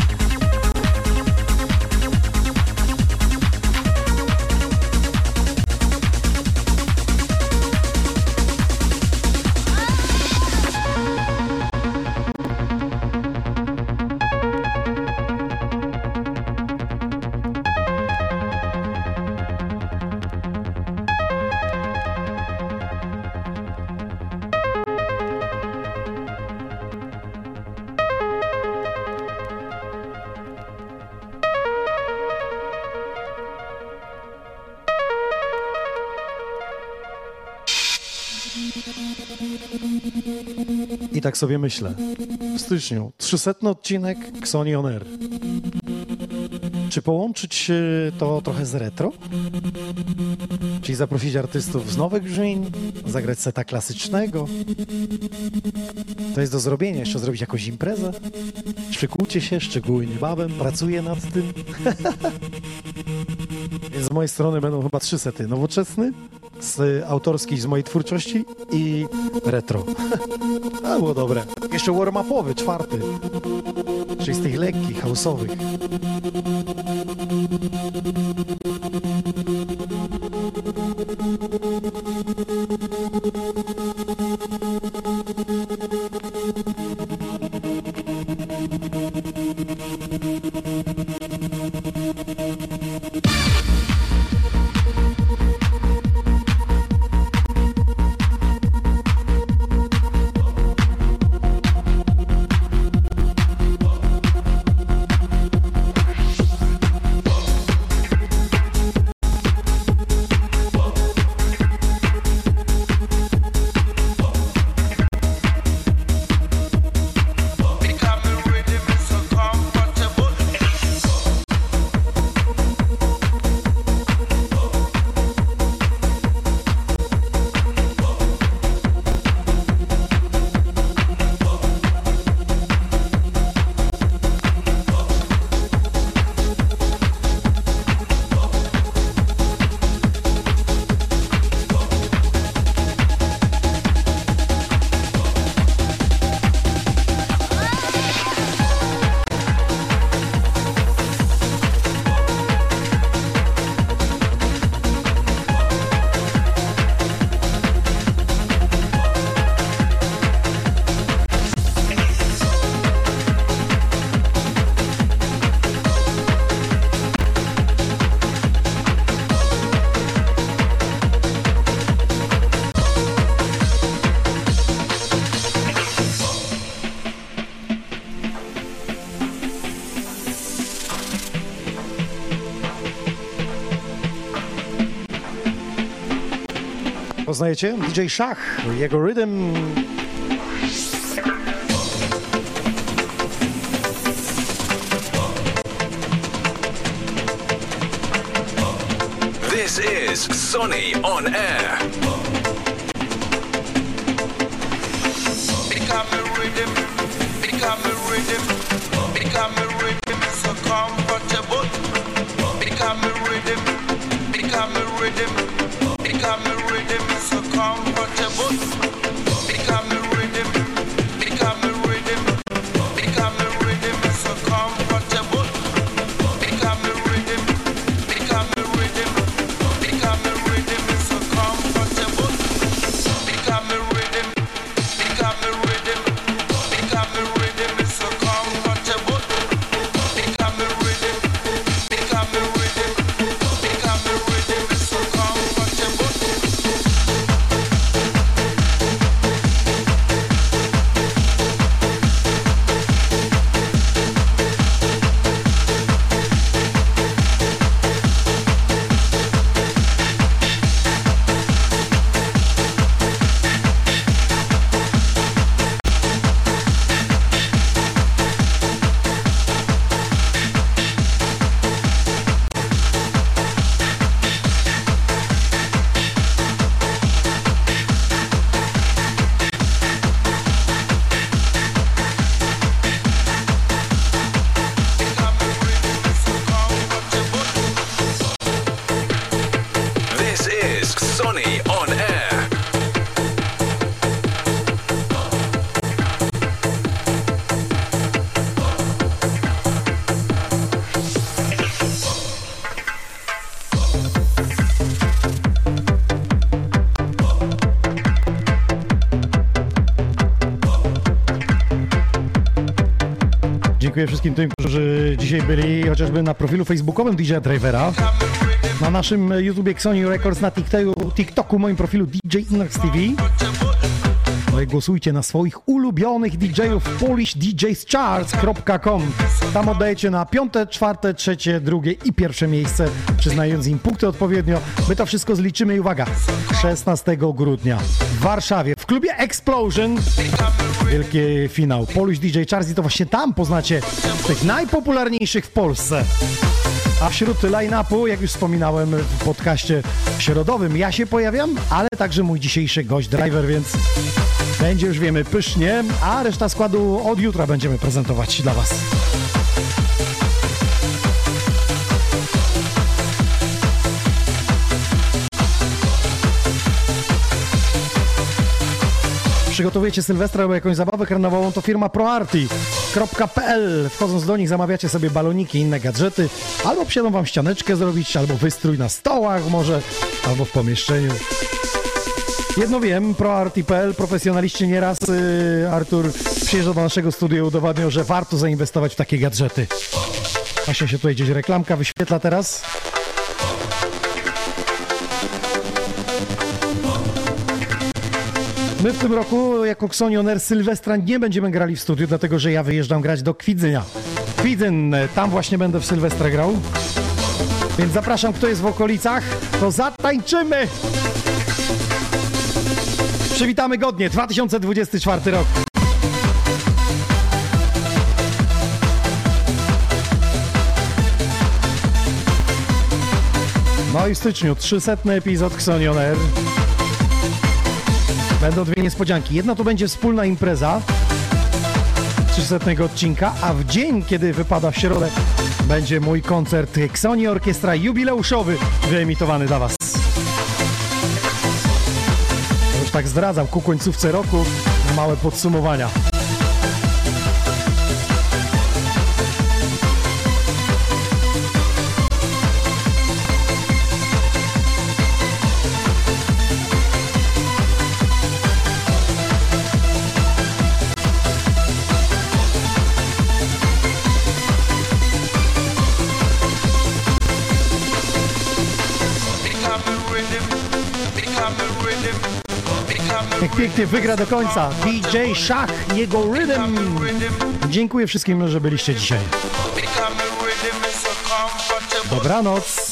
Sobie myślę. W styczniu 300 odcinek Xoni On Air. Czy połączyć e, to trochę z retro? Czyli zaprosić artystów z nowych brzmień, zagrać seta klasycznego? To jest do zrobienia, jeszcze zrobić jakąś imprezę? Szykujcie się, szczególnie niebawem, pracuję nad tym. Więc z mojej strony będą chyba trzy sety. Nowoczesny, z autorski z mojej twórczości i retro. A było dobre. Jeszcze warm-upowy, czwarty. Czyli z tych lekkich, house'owych. Poznajecie? DJ Szach, jego rhythm. This is Sonny on air. Become a rhythm, become a rhythm, become a rhythm so comfortable. Become a rhythm, become a rhythm, Dziękuję wszystkim tym, którzy dzisiaj byli chociażby na profilu facebookowym DJ Drivera. Na naszym YouTubie Sony Records, na TikToku, TikToku moim profilu DJ Inax TV. No i głosujcie na swoich ulubionych DJ-ów polishdjscharts.com. Tam oddajecie na piąte, czwarte, trzecie, drugie i pierwsze miejsce, przyznając im punkty odpowiednio. My to wszystko zliczymy i uwaga, 16 grudnia w Warszawie w klubie Explosion wielki finał. Polish DJ Charts i to właśnie tam poznacie tych najpopularniejszych w Polsce. A wśród line-upu, jak już wspominałem w podcaście środowym, ja się pojawiam, ale także mój dzisiejszy gość driver, więc będzie już wiemy pysznie, a reszta składu od jutra będziemy prezentować dla Was. Przygotowujecie Sylwestra albo jakąś zabawę karnawałową, to firma proarty.pl. Wchodząc do nich zamawiacie sobie baloniki inne gadżety, albo przyjadą wam ścianeczkę zrobić, albo wystrój na stołach może, albo w pomieszczeniu. Jedno wiem, proarty.pl, profesjonaliści nieraz, yy, Artur przyjeżdżał do naszego studia i udowadniał, że warto zainwestować w takie gadżety. Właśnie się tutaj gdzieś reklamka wyświetla teraz. My w tym roku jako Xonioner Sylwestra nie będziemy grali w studiu, dlatego że ja wyjeżdżam grać do Kwidzynia. Kwidzyn, tam właśnie będę w Sylwestra grał. Więc zapraszam, kto jest w okolicach, to zatańczymy! Przywitamy godnie, 2024 rok. No i w styczniu 300 epizod Xonion Air. Będą dwie niespodzianki. Jedna to będzie wspólna impreza 300 odcinka, a w dzień, kiedy wypada w środę, będzie mój koncert Xoni Orkiestra jubileuszowy wyemitowany dla Was. Już tak zdradzam, ku końcówce roku małe podsumowania. Pięknie wygra do końca DJ Szach, jego rhythm. Dziękuję wszystkim, że byliście dzisiaj. Dobranoc.